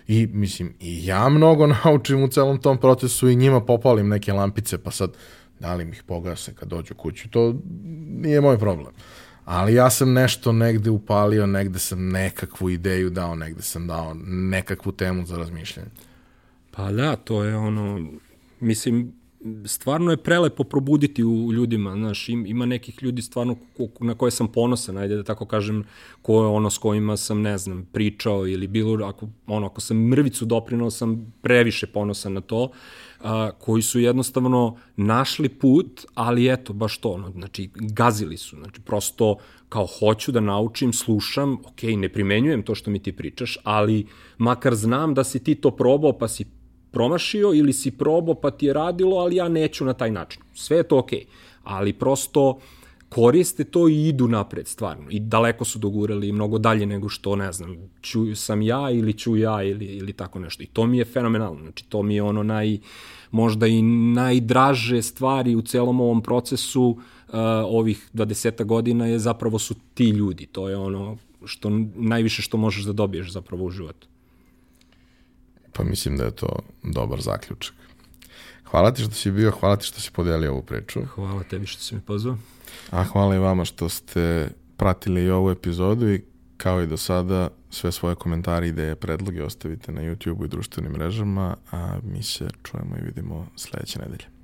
I, mislim, i ja mnogo naučim u celom tom procesu i njima popalim neke lampice, pa sad, da li mi ih pogase kad dođu kuću, to nije moj problem. Ali ja sam nešto negde upalio, negde sam nekakvu ideju dao, negde sam dao nekakvu temu za razmišljanje. Pa da, to je ono, mislim, stvarno je prelepo probuditi u ljudima, znaš, ima nekih ljudi stvarno na koje sam ponosan, ajde da tako kažem, ko je ono s kojima sam, ne znam, pričao ili bilo, ako, ono, ako sam mrvicu doprinao, sam previše ponosan na to, a, koji su jednostavno našli put, ali eto, baš to, ono, znači, gazili su, znači, prosto kao hoću da naučim, slušam, ok, ne primenjujem to što mi ti pričaš, ali makar znam da si ti to probao, pa si promašio ili si probao pa ti je radilo, ali ja neću na taj način. Sve je to okej. Okay. Ali prosto koriste to i idu napred stvarno. I daleko su dogurali mnogo dalje nego što, ne znam, ću sam ja ili ću ja ili, ili tako nešto. I to mi je fenomenalno. Znači, to mi je ono naj, možda i najdraže stvari u celom ovom procesu uh, ovih 20 godina je zapravo su ti ljudi. To je ono što najviše što možeš da dobiješ zapravo u životu. Pa mislim da je to dobar zaključak. Hvala ti što si bio, hvala ti što si podelio ovu priču. Hvala tebi što si mi pozvao. A hvala i vama što ste pratili i ovu epizodu i kao i do sada sve svoje komentare, ideje, predloge ostavite na YouTube i društvenim mrežama, a mi se čujemo i vidimo sledeće nedelje.